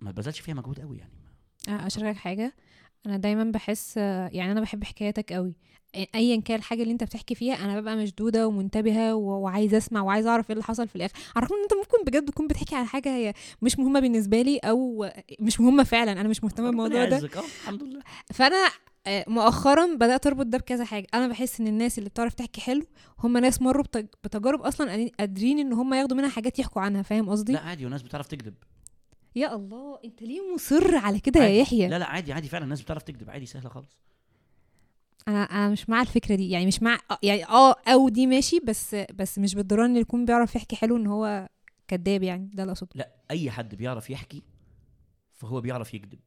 ما بذلش فيها مجهود قوي يعني. اشاركك حاجة. أنا دايما بحس آه، يعني أنا بحب حكاياتك قوي ايا كان الحاجة اللي أنت بتحكي فيها أنا ببقى مشدودة ومنتبهة وعايزة أسمع وعايزة أعرف إيه اللي حصل في الآخر. عارفه إن أنت ممكن بجد تكون بتحكي على حاجة هي مش مهمة بالنسبة لي أو مش مهمة فعلا. أنا مش مهتمة بالموضوع ده. آه الحمد لله. فأنا آه، مؤخرا بدأت أربط ده بكذا حاجة. أنا بحس إن الناس اللي بتعرف تحكي حلو هم ناس مروا بتج- بتجارب أصلا قادرين إن هم ياخدوا منها حاجات يحكوا عنها. فاهم قصدي؟ لا عادي وناس بتعرف تكذب. يا الله أنت ليه مصر على كده يا. يحيى؟ لا لا عادي عادي فعلا الناس بتعرف تكذب عادي سهلة خالص. أنا أنا مش مع الفكرة دي يعني مش مع آه، يعني آه أو دي ماشي بس بس مش بالضرورة إن يكون بيعرف يحكي حلو إن هو كذاب يعني ده اللي أقصده. لا أي حد بيعرف يحكي فهو بيعرف يكذب.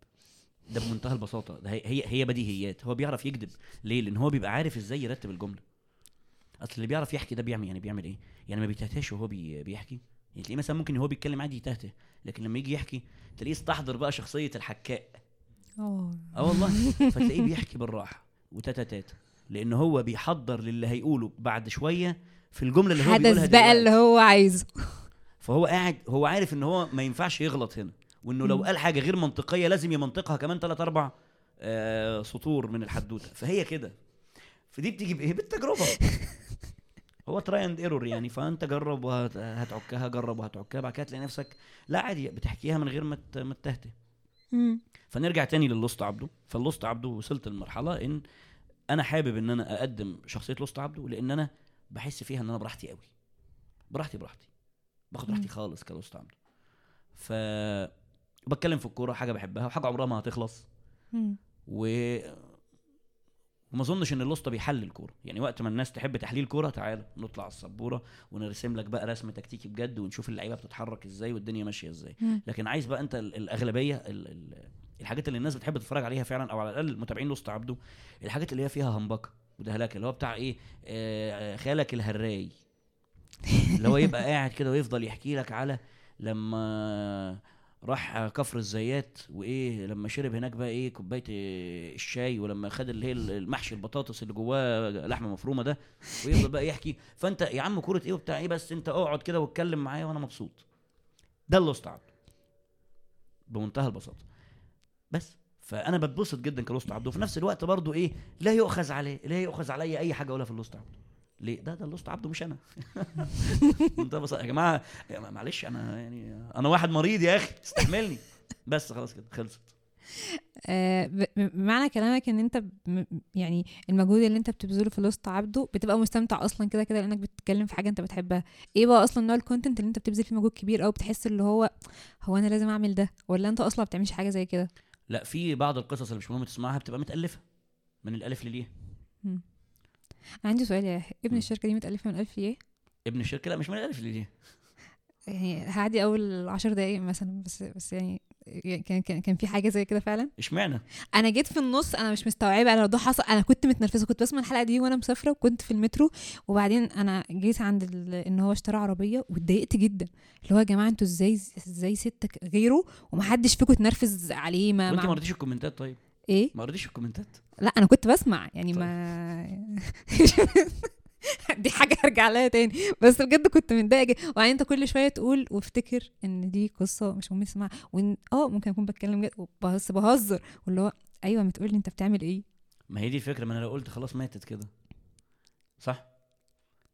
ده بمنتهى البساطة. ده هي هي, هي بديهيات. هو بيعرف يكذب. ليه؟ لأن هو بيبقى عارف إزاي يرتب الجملة. أصل اللي بيعرف يحكي ده بيعمل يعني بيعمل إيه؟ يعني ما بيتهتهش وهو بي بيحكي. يعني تلاقيه مثلا ممكن هو بيتكلم عادي يتهته لكن لما يجي يحكي تلاقيه استحضر بقى شخصية الحكاء. آه آه والله. فتلاقيه بيحكي بالراحة وتاتا لأن هو بيحضر للي هيقوله بعد شوية في الجملة اللي هو بيقولها بقى. اللي هو عايزه. فهو قاعد هو عارف إن هو ما ينفعش يغلط هنا وإنه لو. قال حاجة غير منطقية لازم يمنطقها كمان ثلاث أربع آه سطور من الحدوتة. فهي كده. فدي بتيجي بإيه؟ بالتجربة. هو try and error يعني فأنت جرب وهتعكها جرب وهتعكها بعد كده تلاقي نفسك لا عادي بتحكيها من غير ما ما تتهته مم. فنرجع تاني للاسطى عبده فالاسطى عبده وصلت لمرحلة إن أنا حابب إن أنا أقدم شخصية الاسطى عبده لأن أنا بحس فيها إن أنا براحتي قوي براحتي براحتي باخد راحتي. خالص كلوسط عبده ف بتكلم في الكورة حاجة بحبها وحاجة عمرها ما هتخلص. و وما أظنش إن الوسطى بيحلل كوره يعني وقت ما الناس تحب تحليل كورة تعالى نطلع على السبورة ونرسم لك بقى رسم تكتيكي بجد ونشوف اللعيبة بتتحرك إزاي والدنيا ماشية إزاي. لكن عايز بقى أنت ال- الأغلبية ال ال الحاجات اللي الناس بتحب تتفرج عليها فعلا أو على الأقل متابعين لوسط عبده الحاجات اللي هي فيها همبكة ودهلكه اللي هو بتاع إيه آه خالك الهراي. اللي هو يبقى قاعد كده ويفضل يحكي لك على لما راح كفر الزيات وإيه لما شرب هناك بقى إيه كوباية الشاي ولما خد اللي هي المحشي البطاطس اللي جواه لحمة مفرومة ده ويفضل بقى يحكي. فأنت يا عم كورة إيه وبتاع إيه بس أنت أقعد كده واتكلم معايا وأنا مبسوط. ده اللي استعب بمنتهى البساطة. بس فأنا بتبسط جدا كالاسطى عبده وفي نفس الوقت برضو إيه لا يؤخذ عليه لا يؤخذ عليا أي حاجة اقولها في الاسطى عبده ليه؟ ده ده الاسطى عبده مش أنا. بمنتهى البساطة. يا جماعة معلش أنا يعني أنا واحد مريض يا أخي استحملني. بس خلاص كده خلصت. آه، بمعنى كلامك إن أنت يعني المجهود اللي أنت بتبذله في الاسطى عبده بتبقى مستمتع أصلا كده كده لأنك بتتكلم في حاجة أنت بتحبها. إيه بقى أصلا نوع ال content اللي أنت بتبذل فيه مجهود كبير أو بتحس اللي هو هو أنا لازم أعمل ده؟ ولا أنت أصلا بتعملش حاجة زي كده؟ لا في بعض القصص اللي مش مهم تسمعها بتبقى متألفة من الألف للياء. عندي سؤال ابن الشركة دي متألفة من الألف للياء؟ ابن الشركة؟ لا مش من الألف للياء يعني هعدي أول عشر دقايق مثلا بس بس يعني كان كان كان في حاجة زي كده فعلا؟ اشمعنى؟ أنا جيت في النص أنا مش مستوعبة أنا لو ده حصل أنا كنت متنرفزة كنت بسمع الحلقة دي وأنا مسافرة وكنت في المترو وبعدين أنا جيت عند ال... إن هو اشترى عربية واتضايقت جدا اللي هو يا جماعة أنتوا إزاي إزاي ستك غيره ومحدش فيكم اتنرفز عليه؟ ما, وأنت ما قريتيش ال comments طيب؟ إيه؟ ما قريتيش ال comments. لا أنا كنت بسمع يعني ما دي حاجة أرجع لها تاني. بس بجد كنت متضايقة جدا. وبعدين أنت كل شوية تقول وافتكر إن دي قصة مش مهم تسمعها. وإن آه ممكن أكون بتكلم جد بس بهزر. واللي هو أيوه ما تقول لي أنت بتعمل إيه. ما هي دي الفكرة ما أنا لو قلت خلاص ماتت كده. صح؟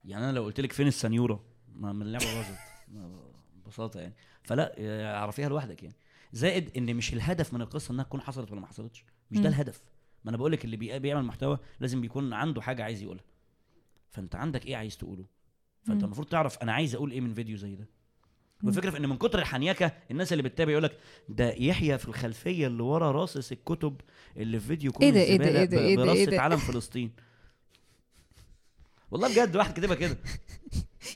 يعني أنا لو قلت لك فين السنيوره ما من اللعبة باظت. ببساطة يعني. فلا آه، اعرفيها لوحدك يعني. زائد إن مش الهدف من القصة إنها تكون حصلت ولا ما حصلتش. مش. ده الهدف. ما أنا بقول لك اللي بي- بيعمل محتوى لازم بيكون عنده حاجة عايز يقولها. فأنت عندك إيه عايز تقوله؟ فأنت. المفروض تعرف أنا عايز أقول إيه من فيديو زي ده. والفكرة في إن من كتر الحنيكة الناس اللي بتتابع يقول لك ده يحيى في الخلفية اللي ورا راصص الكتب اللي في فيديو كل إيه ده- إيه ده- إيه ده- إيه ده- إيه؟ علم فلسطين. والله بجد واحد كاتبها كده.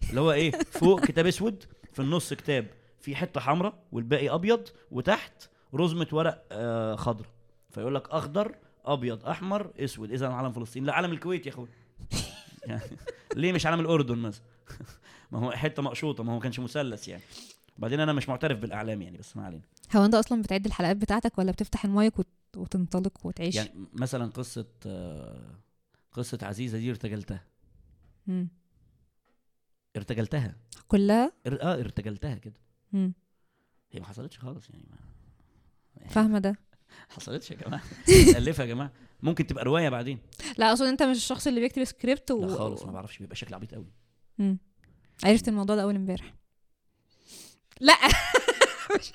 اللي هو إيه؟ فوق كتاب أسود في النص كتاب في حتة حمراء والباقي أبيض وتحت رزمه ورق آه خضراء فيقول لك أخضر أبيض أحمر أسود. إذا علم فلسطين. لا علم الكويت يا أخوي. يعني ليه مش علم الأردن مثلا؟ ما هو حتة مقشوطة ما هو كانش مثلث يعني. وبعدين أنا مش معترف بالإعلام يعني بس ما علينا. هو أنت أصلا بتعد الحلقات بتاعتك ولا بتفتح المايك وت... وتنطلق وتعيش؟ يعني مثلا قصة قصة عزيزة دي ارتجلتها. مم. ارتجلتها. كلها؟ ار... آه ارتجلتها كده. مم. هي ما حصلتش خالص يعني ما فاهمة ده. حصلتش يا جماعة. الفها يا جماعة. ممكن تبقى رواية بعدين. لا أقصد أنت مش الشخص اللي بيكتب سكريبت و... لا خالص ما بعرفش بيبقى شكل عبيط قوي. عرفت الموضوع ده أول امبارح. لا! مش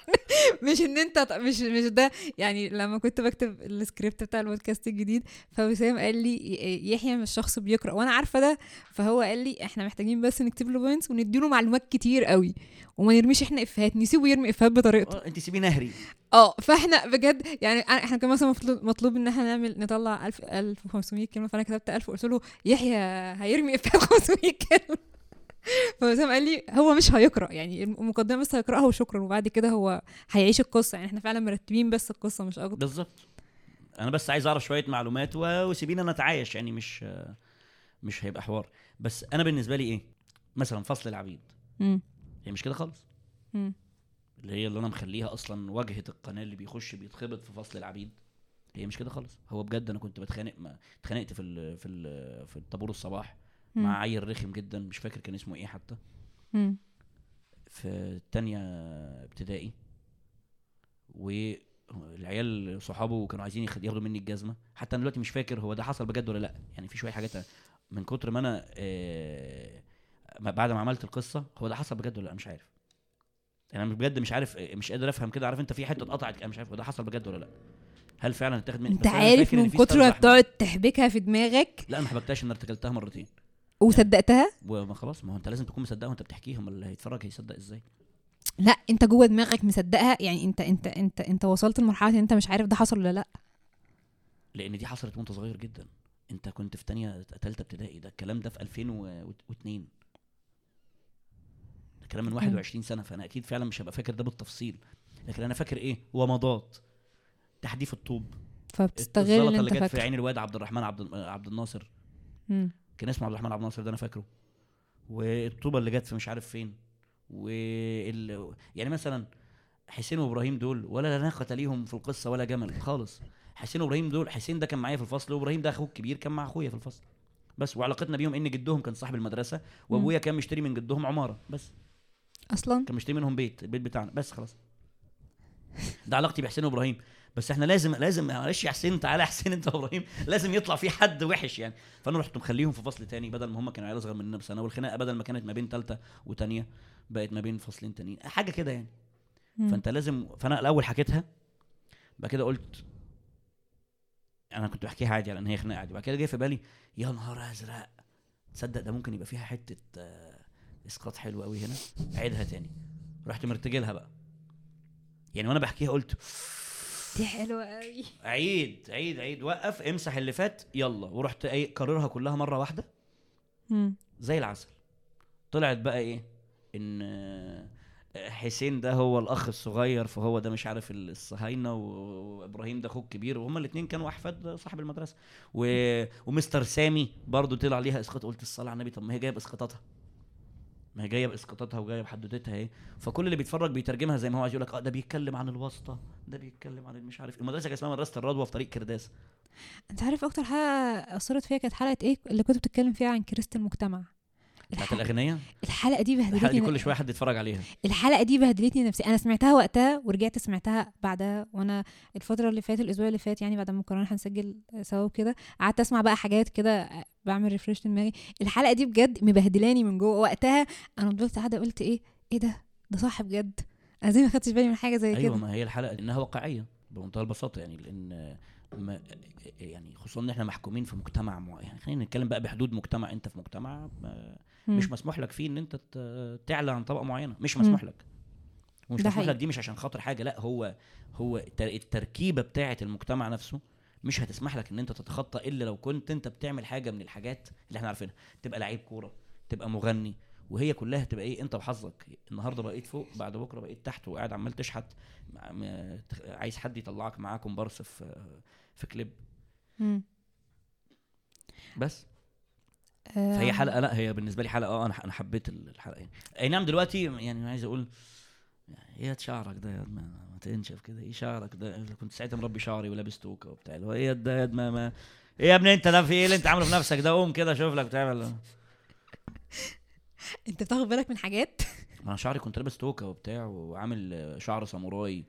مش إن أنت مش مش ده. يعني لما كنت بكتب السكريبت بتاع البودكاست الجديد فوسام قال لي يحيى مش شخص بيقرأ. وأنا عارفة ده فهو قال لي إحنا محتاجين بس نكتب له points ونديله معلومات كتير قوي. وما نرميش إحنا إفيهات نسيبه يرمي إفيهات بطريقته. آه، أنت سيبيه نهري. آه فإحنا بجد يعني إحنا كان مثلا مطلوب, مطلوب إن إحنا نعمل نطلع 1000 1500 كلمة. فأنا كتبت 1000 وقلت له يحيى هيرمي إفيهات 500 كلمة. فوسام قال لي هو مش هيقرأ يعني المقدمة بس هيقرأها وشكرا وبعد كده هو هيعيش القصة. يعني إحنا فعلا مرتبين بس القصة مش أكتر. بالظبط. أنا بس عايز أعرف شوية معلومات وسيبينا نتعايش يعني مش مش هيبقى حوار. بس أنا بالنسبة لي إيه؟ مثلا فصل العبيد. مم. هي مش كده خالص؟ مم. اللي هي اللي أنا مخليها أصلا واجهة القناة اللي بيخش بيتخبط في فصل العبيد. هي مش كده خالص؟ هو بجد أنا كنت بتخانق ما اتخانقت في ال في ال في الطابور الصباح. مع عيل رخم جدا مش فاكر كان اسمه إيه حتى. مم. في تانية ابتدائي والعيال صحابه كانوا عايزين ياخد- ياخدوا مني الجزمة. حتى أنا دلوقتي مش فاكر هو ده حصل بجد ولا لأ. يعني في شوية حاجات من كتر ما أنا آه، بعد ما عملت القصة هو ده حصل بجد ولا لأ؟ مش عارف. أنا بجد مش عارف مش قادر أفهم كده. عارف أنت في حتة اتقطعت أنا مش عارف هو ده حصل بجد ولا لأ؟ هل فعلا اتاخد مني؟ أنت عارف من كتر ما. بتقعد تحبكها في دماغك؟ لأ أنا ما حبكتهاش إن ارتكلتها مرتين. وصدقتها؟ وما خلاص ما هو انت لازم تكون مصدقها وانت بتحكيها امال اللي هيتفرج هيصدق إزاي؟ لا انت جوه دماغك مصدقها يعني انت انت انت انت وصلت لمرحلة ان انت مش عارف ده حصل ولا لا. لأن دي حصلت وانت صغير جدا. انت كنت في تانية تالتة ابتدائي ده الكلام ده في 2002 ده كلام من 21 سنة فأنا أكيد فعلا مش هبقى فاكر ده بالتفصيل. لكن أنا فاكر إيه؟ ومضات تحديف الطوب. فبتستغل اللي أنت جت في عين الواد عبد الرحمن عبد عبد الناصر. مم. كان اسمه عبد الرحمن عبد الناصر ده أنا فاكره. والطوبة اللي جت في مش عارف فين. وال... يعني مثلا حسين وإبراهيم دول ولا ناقة ليهم في القصة ولا جمل خالص. حسين وإبراهيم دول حسين ده كان معايا في الفصل وإبراهيم ده اخوه الكبير كان مع أخويا في الفصل. بس وعلاقتنا بيهم إن جدهم كان صاحب المدرسة وأبويا كان مشتري من جدهم عمارة بس. أصلا؟ كان مشتري منهم بيت البيت بتاعنا بس خلاص. ده علاقتي بحسين وإبراهيم. بس إحنا لازم لازم معلش يا حسين تعالى يا حسين انت وابراهيم لازم يطلع في حد وحش يعني. فانا رحت مخليهم في فصل تاني بدل ما هم كانوا عيال اصغر مننا بسنة والخناقة بدل ما كانت ما بين ثالثه وثانيه بقت ما بين فصلين تانيين. حاجة كده يعني. مم. فانت لازم فأنا الأول حكيتها بعد كده قلت أنا كنت بحكيها عادي على إن هي خناقة عادي. بعد كده جه في بالي يا نهار أزرق. تصدق ده ممكن يبقى فيها حتة آه، إسقاط حلو قوي هنا. عيدها تاني. رحت مرتجلها بقى. يعني وأنا بحكيها قلت دي حلوة قوي عيد عيد عيد. وقف امسح اللي فات يلا. ورحت إيه كررها كلها مرة واحدة. مم. زي العسل. طلعت بقى إيه؟ إن آه، حسين ده هو الأخ الصغير فهو ده مش عارف الصهاينة وإبراهيم ده أخوه الكبير وهما الاثنين كانوا أحفاد صاحب المدرسة. و... ومستر سامي برضو طلع ليها إسقاط. قلت الصلاة على النبي طب ما هي جاية بإسقاطاتها. ما هي جاية بإسقاطاتها وجاية بحدوتتها اهي فكل اللي بيتفرج بيترجمها زي ما هو عايز يقول لك آه ده بيتكلم عن الواسطة ده بيتكلم عن مش عارف المدرسة كانت اسمها مدرسة الرضوى في طريق كرداس. أنت عارف أكتر حلقه أثرت فيها كانت حلقة إيه اللي كنت بتتكلم فيها عن كريست المجتمع؟ بتاعت الأغنية؟ الحلقة دي الحلقة دي بهدلتني كل شوية حد يتفرج عليها. الحلقة دي بهدلتني نفسي. أنا سمعتها وقتها ورجعت سمعتها بعدها وأنا الفترة اللي فاتت الأسبوع اللي فات يعني بعد ما قررنا هنسجل سوا وكده قعدت أسمع بقى حاجات كده بعمل ريفرش دماغي. الحلقة دي بجد مبهدلاني من جوه. وقتها أنا فضلت قاعدة قلت إيه؟ إيه ده؟ ده صح بجد أنا زي ما خدتش بالي من حاجة زي أيوه كده. ما هي الحلقة انها واقعية بمنتهى البساطة يعني لأن ما يعني خصوصا إن إحنا محكومين في مجتمع مع يعني خلينا نتكلم بقى بحدود مجتمع أنت في مجتمع. مش مسموح لك فيه إن أنت تعلى عن طبقة معينة. مش مسموح لك. ومش مسموح لك. دي مش عشان خاطر حاجة لأ هو هو التر- التركيبة بتاعة المجتمع نفسه مش هتسمح لك إن أنت تتخطى إلا لو كنت أنت بتعمل حاجة من الحاجات اللي إحنا عارفينها. تبقى لعيب كورة تبقى مغني وهي كلها تبقى إيه أنت وحظك النهارده بقيت فوق بعد بكرة بقيت تحت وقاعد عمال تشحت عايز حد يطلعك معاه كومبارس في في كليب. مم. بس. فهي حلقة لا هي بالنسبة لي حلقة آه أنا أنا حبيت الحلقة يعني. أي نعم دلوقتي يعني عايز أقول إيه شعرك ده يا ما, ما تنشف كده إيه شعرك ده كنت ساعتها مربي شعري ولابس توكة وبتاع اللي هو إيه ده يا ما, ما إيه يا ابني أنت ده في إيه اللي أنت عامله في نفسك ده؟ قوم كده شوف لك بتعمل. أنت بتاخد بالك من حاجات؟ ما أنا شعري كنت لابس توكة وبتاع وعامل شعر ساموراي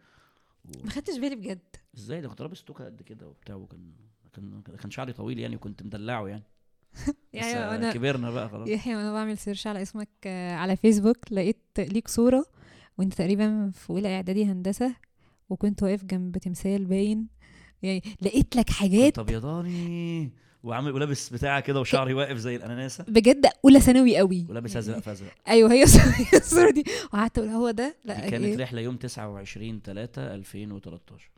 و... ما خدتش بالي بجد. إزاي؟ ده كنت لابس توكة قد كده وبتاع وكان كان كان شعري طويل يعني وكنت مدلعه يعني. بس يعني انا كبرنا بقى خلاص. يحيى وأنا بعمل search على اسمك آه، على فيسبوك لقيت ليك صورة وأنت تقريبا في أولى إعدادي هندسة وكنت واقف جنب تمثال باين. يعني لقيت لك حاجات. كنت ابيضاني وعامل ولابس بتاع كده وشعري واقف زي الأناناسة. بجد أولى ثانوي قوي. ولابس أزرق في أزرق. أيوه هي الصورة دي. وقعدت أقول هو ده؟ لا دي كانت إيه؟ رحلة يوم 29 3 2013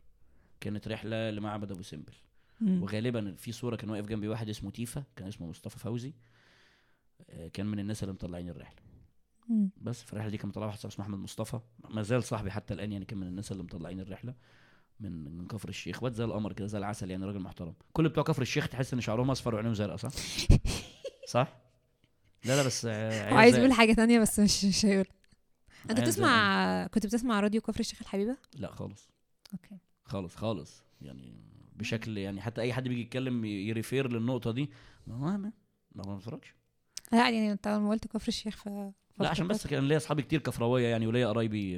كانت رحلة لمعبد أبو سمبل. مم. وغالبا في صورة كان واقف جنبي واحد اسمه تيفا كان اسمه مصطفى فوزي. آه، كان من الناس اللي مطلعين الرحلة. مم. بس في الرحلة دي كان مطلع واحد اسمه أحمد مصطفى. ما زال صاحبي حتى الآن يعني كان من الناس اللي مطلعين الرحلة من من كفر الشيخ. واد زي القمر كده زي العسل يعني راجل محترم. كل بتوع كفر الشيخ تحس إن شعرهم أصفر وعينيهم زرقاء صح؟ صح؟ لا لا بس عايز يقول حاجة تانية بس مش مش هيقول. أنت بتسمع كنت بتسمع راديو كفر الشيخ الحبيبة؟ لا خالص. أوكي. خالص خالص. يعني بشكل يعني حتى أي حد بيجي يتكلم ي refer للنقطة دي ما ما ما ما بتفرجش لا يعني انت لما قلت كفر الشيخ ف لا عشان بس كان ليا أصحابي كتير كفراوية يعني وليا قرايبي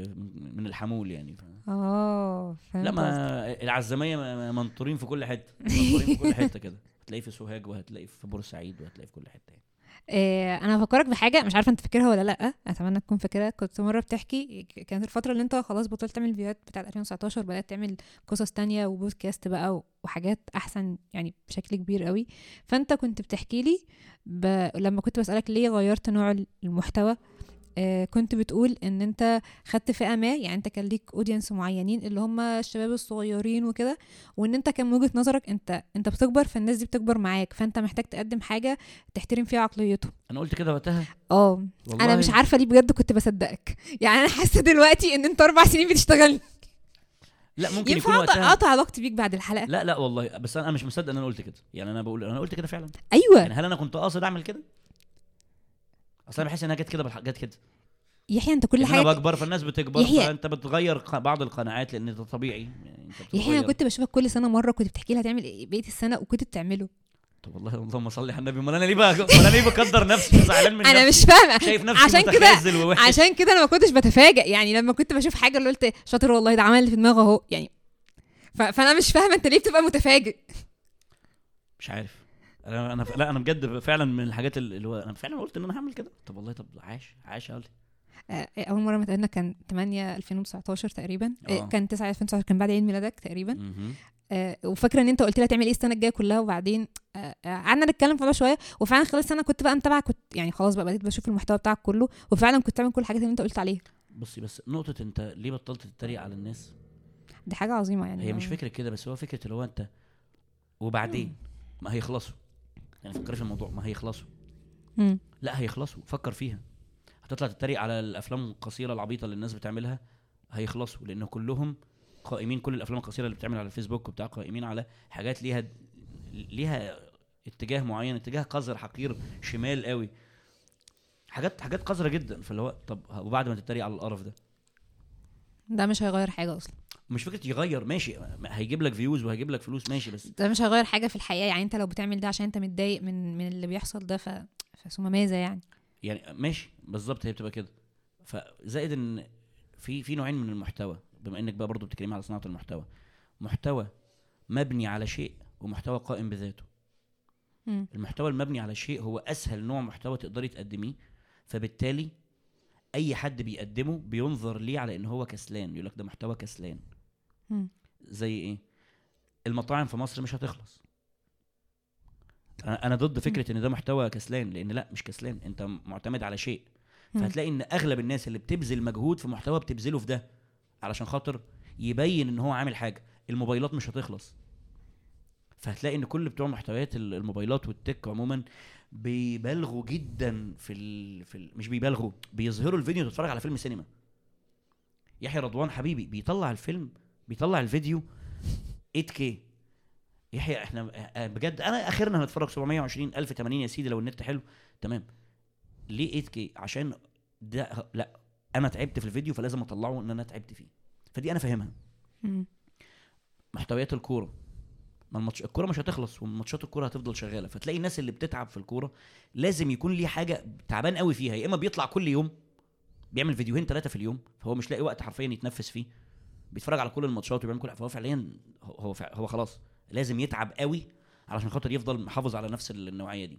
من الحمول يعني ف... آه فهمت لا. ما العزاميه منطورين في كل حتة منطورين في كل حتة كده هتلاقيه في سوهاج وهتلاقيه في بورسعيد وهتلاقيه في كل حتة يعني. آه، أنا هفكرك بحاجة مش عارفة أنت فاكرها ولا لأ. أتمنى تكون فاكرها. كنت مرة بتحكي كانت الفترة اللي أنت خلاص بطلت تعمل فيديوهات بتاعه 2019 بدأت تعمل قصص تانية وبودكاست بقى وحاجات أحسن يعني بشكل كبير قوي فأنت كنت بتحكي لي ب... لما كنت بسألك ليه غيرت نوع المحتوى كنت بتقول إن أنت خدت فئة ما يعني أنت كان ليك اودينس معينين اللي هم الشباب الصغيرين وكده وإن أنت كان من وجهة نظرك أنت أنت بتكبر فالناس دي بتكبر معاك فأنت محتاج تقدم حاجة تحترم فيها عقليتهم أنا قلت كده وقتها؟ آه أنا مش عارفة ليه بجد كنت بصدقك. يعني أنا حاسة دلوقتي إن أنت أربع سنين بتشتغل. لا ممكن يكون وقتها. أقطع علاقتي بيك بعد الحلقة؟ لا لا والله. بس أنا مش مصدق إن أنا قلت كده. يعني أنا بقول أنا قلت كده فعلا. أيوه. يعني هل أنا كنت قاصد أعمل كده؟ أصل أنا بحس إنها جت كده بالح- جت كده. يحيى أنت كل إن أنا حاجة بكبر فالناس بتكبر يحيى- فأنت بتغير بعض القناعات لأن ده طبيعي. يعني يحيى أنا. كنت بشوفك كل سنة مرة كنت بتحكي لي هتعمل إيه بقية السنة وكنت بتعمله. طب والله اللهم صل على النبي. أمال أنا ليه بقى أنا ليه بقدر نفسي زعلان من أنا مش فاهمة. شايف نفسي عشان كده ووحش. عشان كده أنا ما كنتش بتفاجئ يعني لما كنت بشوف حاجة اللي قلت شاطر والله ده عمل اللي في دماغه أهو. يعني ف... فأنا مش فاهمة أنت ليه بتبقى متفاجئ. مش عارف. أنا أنا لا أنا بجد فعلا من الحاجات اللي هو أنا فعلا قلت إن أنا هعمل كده. طب والله طب عاش عاش قوي آه، أول مرة ما اتقابلنا كان 8 2019 تقريبا. آه، آه. كان 9 2019 كان بعد عيد ميلادك تقريبا. آه، وفاكرة إن أنت قلت لي هتعمل إيه السنة الجاية كلها وبعدين آه، آه، قعدنا نتكلم في الموضوع شوية. وفعلا خلال السنة كنت بقى متابعة كنت يعني خلاص بقى بديت بشوف المحتوى بتاعك كله. وفعلا كنت بعمل كل الحاجات اللي أنت قلت عليها. بصي بس نقطة أنت ليه بطلت تتريق على الناس؟ دي حاجة عظيمة يعني. هي مش آه. فكرة كده بس هو فكرة اللي هو أنت وبعدين؟ ما هيخلصوا. يعني فكري في الموضوع. ما هيخلصوا. لا هيخلصوا. فكر فيها. هتطلع تتريق على الأفلام القصيرة العبيطة اللي الناس بتعملها؟ هيخلصوا لأن كلهم قائمين كل الأفلام القصيرة اللي بتعمل على الفيسبوك وبتاع قائمين على حاجات ليها ليها اتجاه معين اتجاه قذر حقير شمال قوي. حاجات حاجات قذرة جدا. فاللي هو طب وبعد ما تتريق على القرف ده؟ ده مش هيغير حاجة أصلا. مش فكرة يغير ماشي هيجيب لك فيوز وهيجيب لك فلوس ماشي بس ده مش هيغير حاجة في الحياة يعني انت لو بتعمل ده عشان انت متضايق من من اللي بيحصل ده ف فثم ماذا يعني يعني ماشي بالظبط هي بتبقى كده فزائد ان في في نوعين من المحتوى بما انك بقى برضو بتتكلمي على صناعة المحتوى محتوى مبني على شيء ومحتوى قائم بذاته مم. المحتوى المبني على شيء هو أسهل نوع محتوى تقدري تقدميه فبالتالي أي حد بيقدمه بينظر ليه على إن هو كسلان يقول لك ده محتوى كسلان. زي إيه؟ المطاعم في مصر مش هتخلص. أنا ضد فكرة إن ده محتوى كسلان لأن لأ مش كسلان. أنت معتمد على شيء. فهتلاقي إن أغلب الناس اللي بتبذل مجهود في محتوى بتبذله في ده علشان خاطر يبين إن هو عامل حاجة. الموبايلات مش هتخلص. فهتلاقي إن كل بتوع محتويات ال- الموبايلات والتك عموما بيبالغوا جدا في ال... في ال... مش بيبالغوا بيظهروا الفيديو تتفرج على فيلم سينما. يحيى رضوان حبيبي بيطلع الفيلم بيطلع الفيديو 8K يحيى إحنا آه، بجد أنا آخرنا هنتفرج 720 1080 يا سيدي لو النت حلو. تمام. ليه 8K عشان ده لا أنا تعبت في الفيديو فلازم أطلعه إن أنا تعبت فيه. فدي أنا فاهمها. محتويات الكورة. ما الماتش الكورة مش هتخلص وماتشات الكورة هتفضل شغالة. فتلاقي الناس اللي بتتعب في الكورة لازم يكون ليه حاجة تعبان قوي فيها. يا إما بيطلع كل يوم بيعمل فيديوهين ثلاثة في اليوم فهو مش لاقي وقت حرفيا يتنفس فيه. بيتفرج على كل الماتشات وبيعمل كل فهو فعليا هو هو, خلاص لازم يتعب قوي علشان خاطر يفضل محافظ على نفس النوعية دي.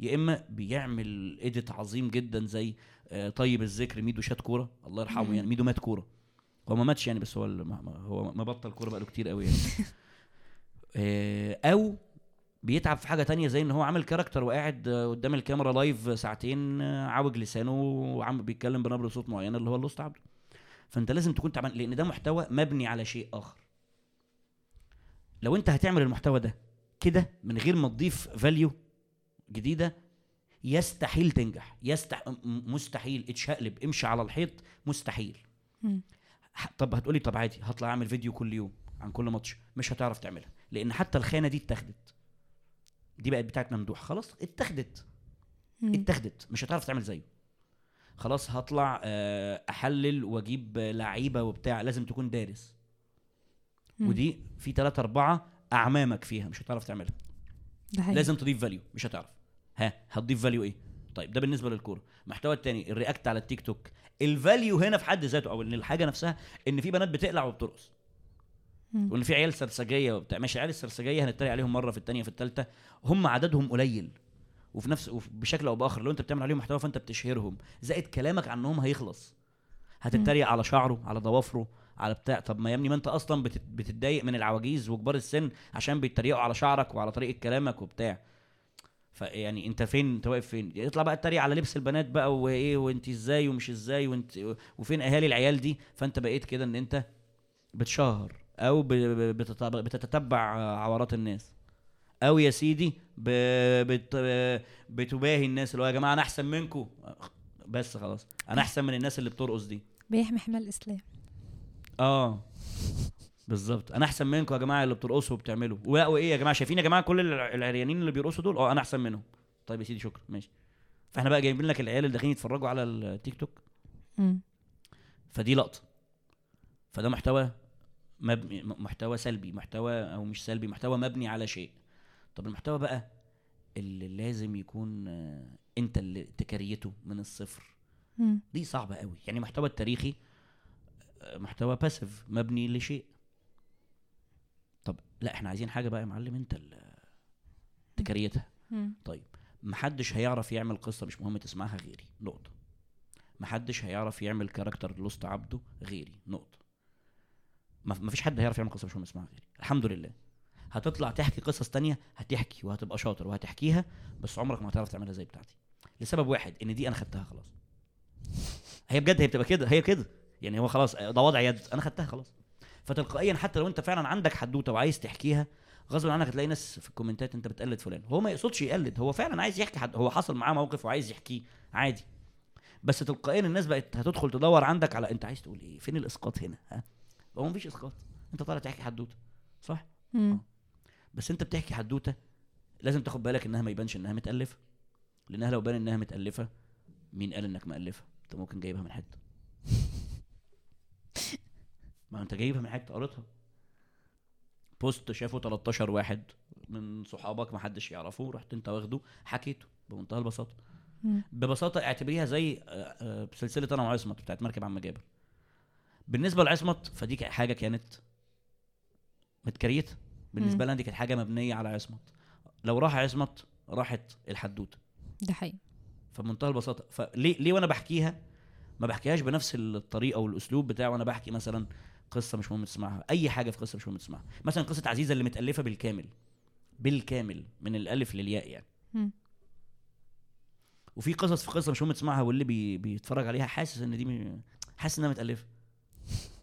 يا إما بيعمل edit عظيم جدا زي آه، طيب الذكر ميدو شات كورة. الله يرحمه. يعني ميدو شات كورة. هو ما ماتش يعني بس هو هو ما بطل كورة بقاله كتير قوي يعني. آه، أو بيتعب في حاجة تانية زي إن هو عامل character وقاعد آه، قدام الكاميرا live ساعتين عاوج لسانه وعم بيتكلم بنبرة صوت معينة اللي هو اللوست عبده. فانت لازم تكون تعبان لأن ده محتوى مبني على شيء آخر. لو انت هتعمل المحتوى ده كده من غير ما تضيف فاليو جديدة يستحيل تنجح. يستح... مستحيل. اتشقلب امشي على الحيط مستحيل. طب هتقولي طب عادي هطلع أعمل فيديو كل يوم عن كل ماتش. مش هتعرف تعملها. لأن حتى الخانة دي اتاخدت. دي بقت بتاعت ممدوح. خلاص اتاخدت. مم. اتاخدت. مش هتعرف تعمل زيه. خلاص هطلع آه، أحلل وأجيب لعيبة وبتاع لازم تكون دارس. مم. ودي في ثلاثة أربعة أعمامك فيها مش هتعرف تعملها. لازم تضيف value مش هتعرف. ها هتضيف value إيه؟ طيب ده بالنسبة للكورة. المحتوى التاني ال react على التيك توك. ال value هنا في حد ذاته أو إن الحاجة نفسها إن في بنات بتقلع وبترقص. وإن في عيال سرسجية وبتاع. ماشي عيال السرسجية هنتريق عليهم مرة في الثانية في الثالثه هم عددهم قليل. وفي نفس بشكل أو بآخر لو انت بتعمل عليهم محتوى فانت بتشهرهم. زائد كلامك عنهم هيخلص. هتتريق على شعره على ضوافره على بتاع. طب ما يا ابني ما انت أصلا بتت- بتتضايق من العواجيز وكبار السن عشان بيتريقوا على شعرك وعلى طريقة كلامك وبتاع. فيعني انت فين؟ انت واقف فين؟ يطلع بقى التريق على لبس البنات بقى وإيه وانت إزاي ومش إزاي وانت وفين أهالي العيال دي؟ فانت بقيت كده إن انت بتشهر أو بتتتبع عورات الناس. أو يا سيدي بت بتباهي الناس اللي هو يا جماعة أنا أحسن منكم. بس خلاص أنا أحسن من الناس اللي بترقص دي. بيحمي حمى الإسلام. آه. بالظبط. أنا أحسن منكم يا جماعة اللي بترقصوا وبتعملوا. وإيه يا جماعة؟ شايفين يا جماعة كل الع- العريانين اللي بيرقصوا دول؟ آه أنا أحسن منهم. طيب يا سيدي شكرا. ماشي. فإحنا بقى جايبين لك العيال اللي داخلين يتفرجوا على التيك توك. مم. فدي لقطة. فده محتوى مبني م- محتوى سلبي محتوى أو مش سلبي محتوى مبني على شيء. طب المحتوى بقى اللي لازم يكون آه، انت اللي تكريته من الصفر. مم. دي صعبة قوي. يعني محتوى التاريخي آه، محتوى باسيف مبني لشيء. طب لا إحنا عايزين حاجة بقى يا معلم انت اللي تكريتها. مم. طيب محدش هيعرف يعمل قصة مش مهم تسمعها غيري. نقطة. محدش هيعرف يعمل character لوست عبده غيري. نقطة. ما مفيش حد هيعرف يعمل قصة مش مهم يسمعها غيري. الحمد لله. هتطلع تحكي قصص تانية هتحكي وهتبقى شاطر وهتحكيها بس عمرك ما هتعرف تعملها زي بتاعتي. لسبب واحد إن دي أنا خدتها خلاص. هي بجد هي بتبقى كده هي كده. يعني هو خلاص ده وضع يد أنا خدتها خلاص. فتلقائيا حتى لو أنت فعلا عندك حدوتة وعايز تحكيها غصب عنك هتلاقي ناس في ال comments أنت بتقلد فلان. هو ما يقصدش يقلد هو فعلا عايز يحكي حد هو حصل معاه موقف وعايز يحكيه عادي. بس تلقائيا الناس بقت هتدخل تدور عندك على أنت عايز تقول إيه فين الإسقاط هنا؟ ها؟ هو مفيش إسقاط أنت طالع تحكي حدوتة صح؟ مم. بس انت بتحكي حدوته لازم تاخد بالك انها ما يبانش انها متألفة. لانها لو بان انها متألفة مين قال انك مالفها انت ممكن جايبها من حتة. ما انت جايبها من حتة قريتها. بوست شافه 13 واحد من صحابك ما حدش يعرفه رحت انت واخده حكيته بمنتهى البساطة. ببساطة اعتبريها زي آه، آه، سلسلة أنا وعصمت بتاعت مركب عم جابر. بالنسبة لعصمت فدي حاجة كانت متكريتة. بالنسبة. لنا دي كانت حاجة مبنية على عصمت. لو راح عصمت راحت الحدوته ده حقيقي. فبمنتهى البساطة. فليه ليه وأنا بحكيها؟ ما بحكيهاش بنفس الطريقة والأسلوب بتاعي وأنا بحكي مثلا قصة مش مهم تسمعها. أي حاجة في قصة مش مهم تسمعها. مثلا قصة عزيزة اللي متألفة بالكامل. بالكامل. من الألف للياء يعني. مم. وفي قصص في قصة مش مهم تسمعها واللي بي بيتفرج عليها حاسس إن دي م- حاسس إنها متألفة.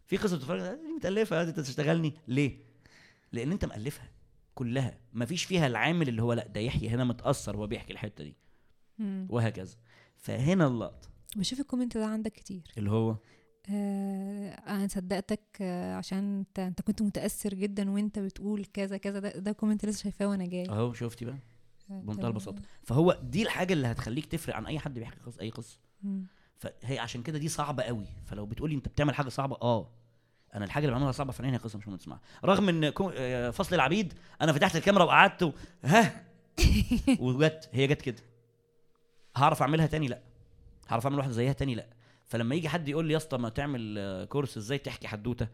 في قصة تتفرج دي متألفة. أنت تشتغلني؟ ليه؟ لأن أنت مألفها كلها. مفيش فيها العامل اللي هو لأ ده يحيى هنا متأثر وهو بيحكي الحتة دي. مم. وهكذا. فهنا اللقطة. بشوف ال comment ده عندك كتير. اللي هو؟ آه أنا صدقتك آه عشان أنت أنت كنت متأثر جدا وأنت بتقول كذا كذا. ده, ده comment لسه شايفاه وأنا جاي. أهو شفتي بقى؟ آه، بمنتهى البساطة. فهو دي الحاجة اللي هتخليك تفرق عن أي حد بيحكي قصه أي قصة. فهي عشان كده دي صعبة قوي. فلو بتقولي أنت بتعمل حاجة صعبة آه. أنا الحاجة اللي بعملها صعبة فعليا هي قصة مش مهم تسمعها. رغم إن آه، فصل العبيد أنا فتحت الكاميرا وقعدت و... ها؟ وجت هي جت كده. هعرف أعملها تاني؟ لأ. هعرف أعمل واحدة زيها تاني؟ لأ. فلما يجي حد يقول لي يا اسطى ما تعمل آه، كورس إزاي تحكي حدوتة؟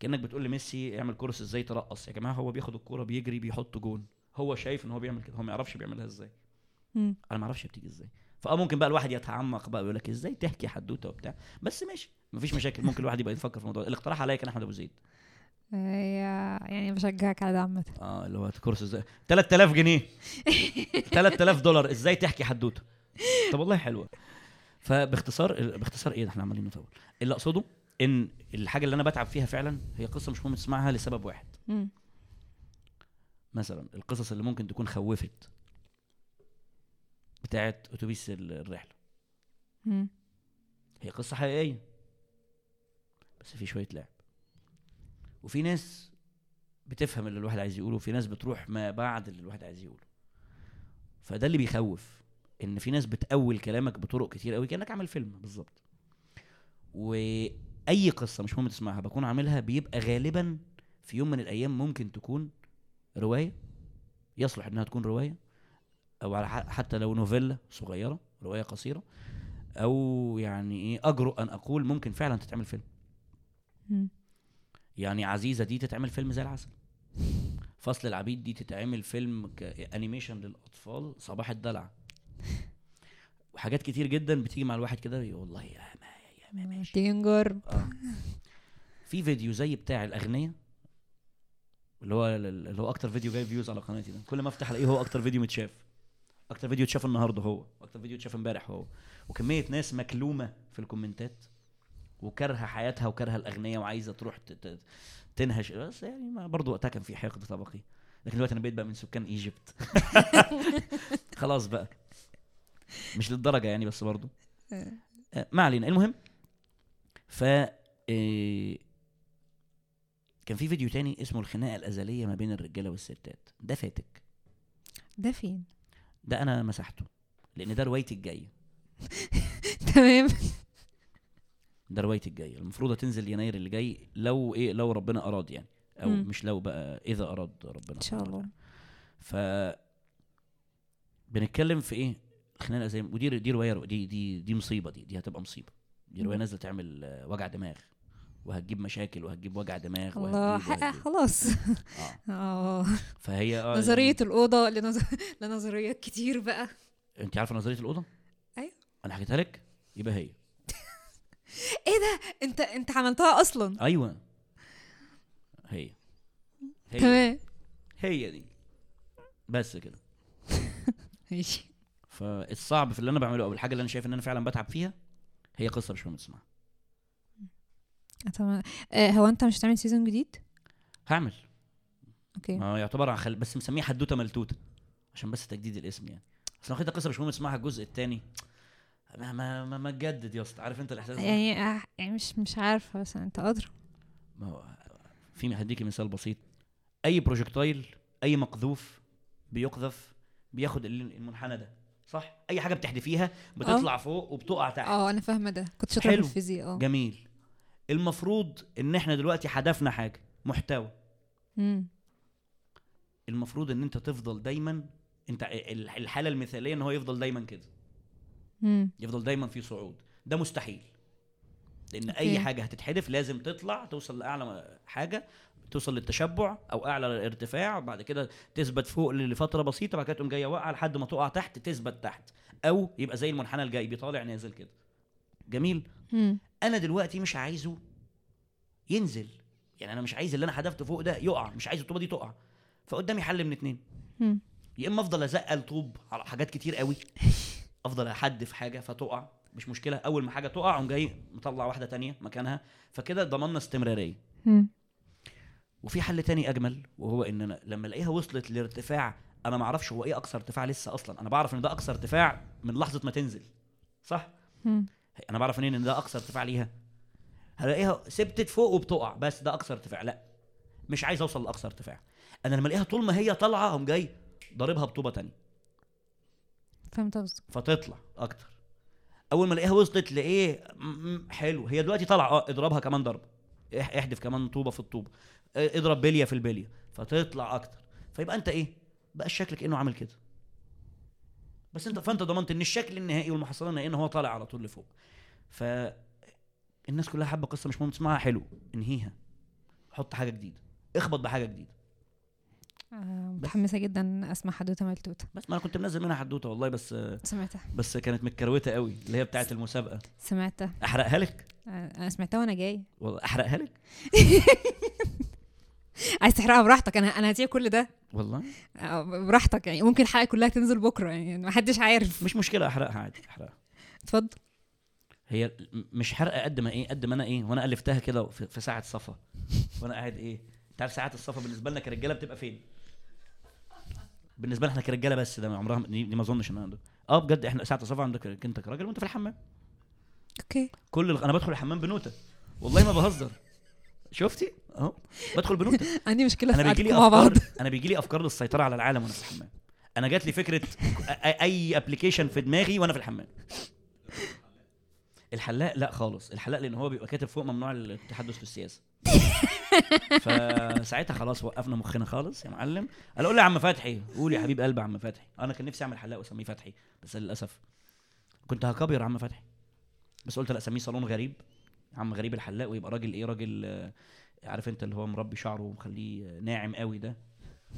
كأنك بتقول لميسي اعمل كورس إزاي ترقص. يا جماعة هو بياخد الكورة بيجري بيحط جون. هو شايف إن هو بيعمل كده. هو ما يعرفش بيعملها إزاي. أنا ما أعرفش بتيجي إزاي. فآه ممكن بقى الواحد يتعمق بقى ويقول لك إزاي تحكي حدوتة وبتاع. بس ماشي. مفيش مشاكل ممكن الواحد يبقى يفكر في الموضوع ده. الاقتراح عليا كان أحمد أبو زيد. يعني بشجعك على ده عامة. آه اللي هو كورس إزاي. 3000 جنيه. 3000 دولار. إزاي تحكي حدوتة؟ طب والله حلوة. فباختصار باختصار إيه ده؟ إحنا عمالين نطول. اللي أقصده إن الحاجة اللي أنا بتعب فيها فعلا هي قصة مش مهم تسمعها لسبب واحد. مثلا القصص اللي ممكن تكون خوفت بتاعت أتوبيس ال- الرحلة. هي قصة حقيقية. بس في شوية لعب. وفي ناس بتفهم اللي الواحد عايز يقوله وفي ناس بتروح ما بعد اللي الواحد عايز يقوله. فده اللي بيخوف إن في ناس بتأول كلامك بطرق كتير قوي كأنك عامل فيلم. بالظبط. وأي قصة مش مهم تسمعها بكون عاملها بيبقى غالبا في يوم من الأيام ممكن تكون رواية يصلح إنها تكون رواية أو على حتى لو نوفيلا صغيرة رواية قصيرة أو يعني إيه أجرؤ أن أقول ممكن فعلا تتعمل فيلم. يعني عزيزة دي تتعمل فيلم زي العسل. فصل العبيد دي تتعمل فيلم كانيميشن للأطفال صباح الدلع. وحاجات كتير جدا بتيجي مع الواحد كده يقول والله يا ما يا ما ماشي. تيجي نجرب آه. في فيديو زي بتاع الاغنياء اللي هو اللي هو أكتر فيديو جايب views على قناتي ده. كل ما أفتح ألاقيه هو أكتر فيديو متشاف. أكتر فيديو اتشاف النهارده هو أكتر فيديو اتشاف امبارح هو. وكمية ناس مكلومة في ال comments. وكارهة حياتها وكارهة الاغنياء وعايزة تروح تنهش. بس يعني ما برضه وقتها كان في حقد طبقي. لكن دلوقتي أنا بقيت بقى من سكان Egypt. خلاص بقى. مش للدرجة يعني بس برضه آه. آه، ما علينا. المهم ف آه، كان في فيديو تاني اسمه الخناقة الأزلية ما بين الرجالة والستات. ده فاتك. ده فين؟ ده أنا مسحته. لأن ده روايتي الجاية. تمام. ده روايتي الجايه المفروض هتنزل يناير اللي جاي لو إيه لو ربنا أراد يعني. أو مم. مش لو بقى إذا أراد ربنا. إن شاء الله. ف بنتكلم في إيه؟ الخناقه زي ودي دي رواية دي دي دي مصيبة دي دي هتبقى مصيبة. دي رواية. نازلة تعمل آه، وجع دماغ وهتجيب مشاكل وهتجيب وجع دماغ الله. خلاص. آه. آه. فهي آه نظرية الأوضة لنظ... لنظريات كتير بقى. انت عارفة نظرية الأوضة؟ أيوة. أنا حكيتها لك؟ يبقى هي. إيه ده؟ أنت أنت عملتها أصلا. أيوه. هي. هي. تمام. هي دي. بس كده. ماشي. فالصعب في اللي أنا بعمله أو الحاجة اللي أنا شايف إن أنا فعلا بتعب فيها هي قصة مش مهم تسمعها آه هو أنت مش هتعمل season جديد؟ هعمل. أوكي. ما هو يعتبر اتعمل بس مسمية حدوتة ملتوتة عشان بس تجديد الاسم يعني. أصل خدت قصة مش مهم تسمعها الجزء الثاني ما ما ما, ما تجدد يا اسطى عارف أنت الإحساس ده؟ يعني يعني مش مش عارفة بس أنت أدرى. ما هو في هديكي مثال بسيط. أي بروجكتايل أي مقذوف بيقذف بياخد ال- المنحنى ده صح؟ أي حاجة بتحدفيها بتطلع فوق وبتقع تحت. آه أنا فاهمة ده. كنت شاطرة في. الفيزياء آه. جميل. المفروض إن إحنا دلوقتي حدفنا حاجة محتوى. مم. المفروض إن أنت تفضل دايما أنت ال- الحالة المثالية إن هو يفضل دايما كده. مم. يفضل دايما في صعود. ده مستحيل. لأن. أي حاجة هتتحدف لازم تطلع توصل لأعلى حاجة توصل للتشبع أو أعلى الارتفاع بعد كده تثبت فوق لفترة بسيطة بعد كده تقوم جاية واقعة لحد ما تقع تحت تثبت تحت. أو يبقى زي المنحنى الجاي بيطالع نازل كده. جميل؟ مم. أنا دلوقتي مش عايزه ينزل. يعني أنا مش عايز اللي أنا حدفته فوق ده يقع مش عايز الطوبة دي تقع. فقدامي حل من اتنين. مم. يا إما أفضل أزقل طوب على حاجات كتير قوي. أفضل احدف حاجة فتقع مش مشكلة. أول ما حاجة تقع قوم جاي مطلع واحدة تانية مكانها. فكده ضمننا استمرارية. وفي حل تاني أجمل وهو إن أنا لما ألاقيها وصلت لارتفاع أنا ما أعرفش هو إيه اقصى ارتفاع لسه أصلا. أنا بعرف إن ده اقصى ارتفاع من لحظة ما تنزل. صح؟ مم. أنا بعرف منين إن ده اقصى ارتفاع ليها؟ هلاقيها ثبتت فوق وبتقع بس ده اقصى ارتفاع. لا مش عايز أوصل لاقصى ارتفاع. أنا لما ألاقيها طول ما هي طالعة أقوم جاي ضاربها بطوبة تانية. فهمت قصدك. فتطلع أكتر. أول ما الاقيها وصلت لإيه حلو. هي دلوقتي طالعة آه اضربها كمان ضربه إح- احدف كمان طوبة في الطوبة. آه، اضرب بلية في البلية. فتطلع أكتر. فيبقى أنت إيه؟ بقى الشكل كأنه عامل كده. بس أنت فأنت ضمنت إن الشكل النهائي والمحصلة النهائية إن هو طالع على طول لفوق. ف الناس كلها حابة قصة مش مهم تسمعها حلو. انهيها. حط حاجة جديدة. اخبط بحاجة جديدة. آه، متحمسة جدا أسمع حدوتة ملتوته بس ما أنا كنت منزل منها حدوتة والله بس سمعتها. بس كانت متكروتة قوي اللي هي بتاعه المسابقة. سمعتها. أحرقها لك؟ آه، أنا سمعتها وأنا جاي. والله أحرقها لك؟ عايز تحرقها براحتك أنا أنا هديك كل ده. والله؟ آه، براحتك يعني ممكن الحلقة كلها تنزل بكرة يعني ما حدش عارف. مش مشكلة أحرقها عادي أحرقها. اتفضل. هي مش حرقة قد ما إيه قد ما أنا إيه وأنا ألفتها كده في, في ساعة صفا. وأنا قاعد إيه أنت عارف ساعات الصفا بالنسبة لنا كرجالة بتبقى فين؟ بالنسبة لنا إحنا كرجالة بس ده عمرها دي, دي ما أظنش إن عندك آه بجد إحنا ساعة الصفا عندك انت كراجل وأنت في الحمام. أوكي. كل أنا بدخل الحمام بنوتة. والله ما بهزر. شفتي؟ أهو. بدخل بنوتة. عندي مشكلة أنا بيجي لي مع بعض. افكار أنا بيجي لي أفكار للسيطرة على العالم وأنا في الحمام. أنا جات لي فكرة أي ابلكيشن في دماغي وأنا في الحمام. الحلاق لا خالص الحلاق لأن هو بيبقى كاتب فوق ممنوع التحدث في السياسة. فساعتها خلاص وقفنا مخنا خالص يا معلم. قال أقول يا عم فتحي قول يا حبيب قلب يا عم فتحي. أنا كان نفسي أعمل حلاق وأسميه فتحي بس للأسف. كنت هكبر عم فتحي. بس قلت لا أسميه صالون غريب. عم غريب الحلاق ويبقى راجل إيه راجل آه، عارف أنت اللي هو مربي شعره ومخليه ناعم قوي ده.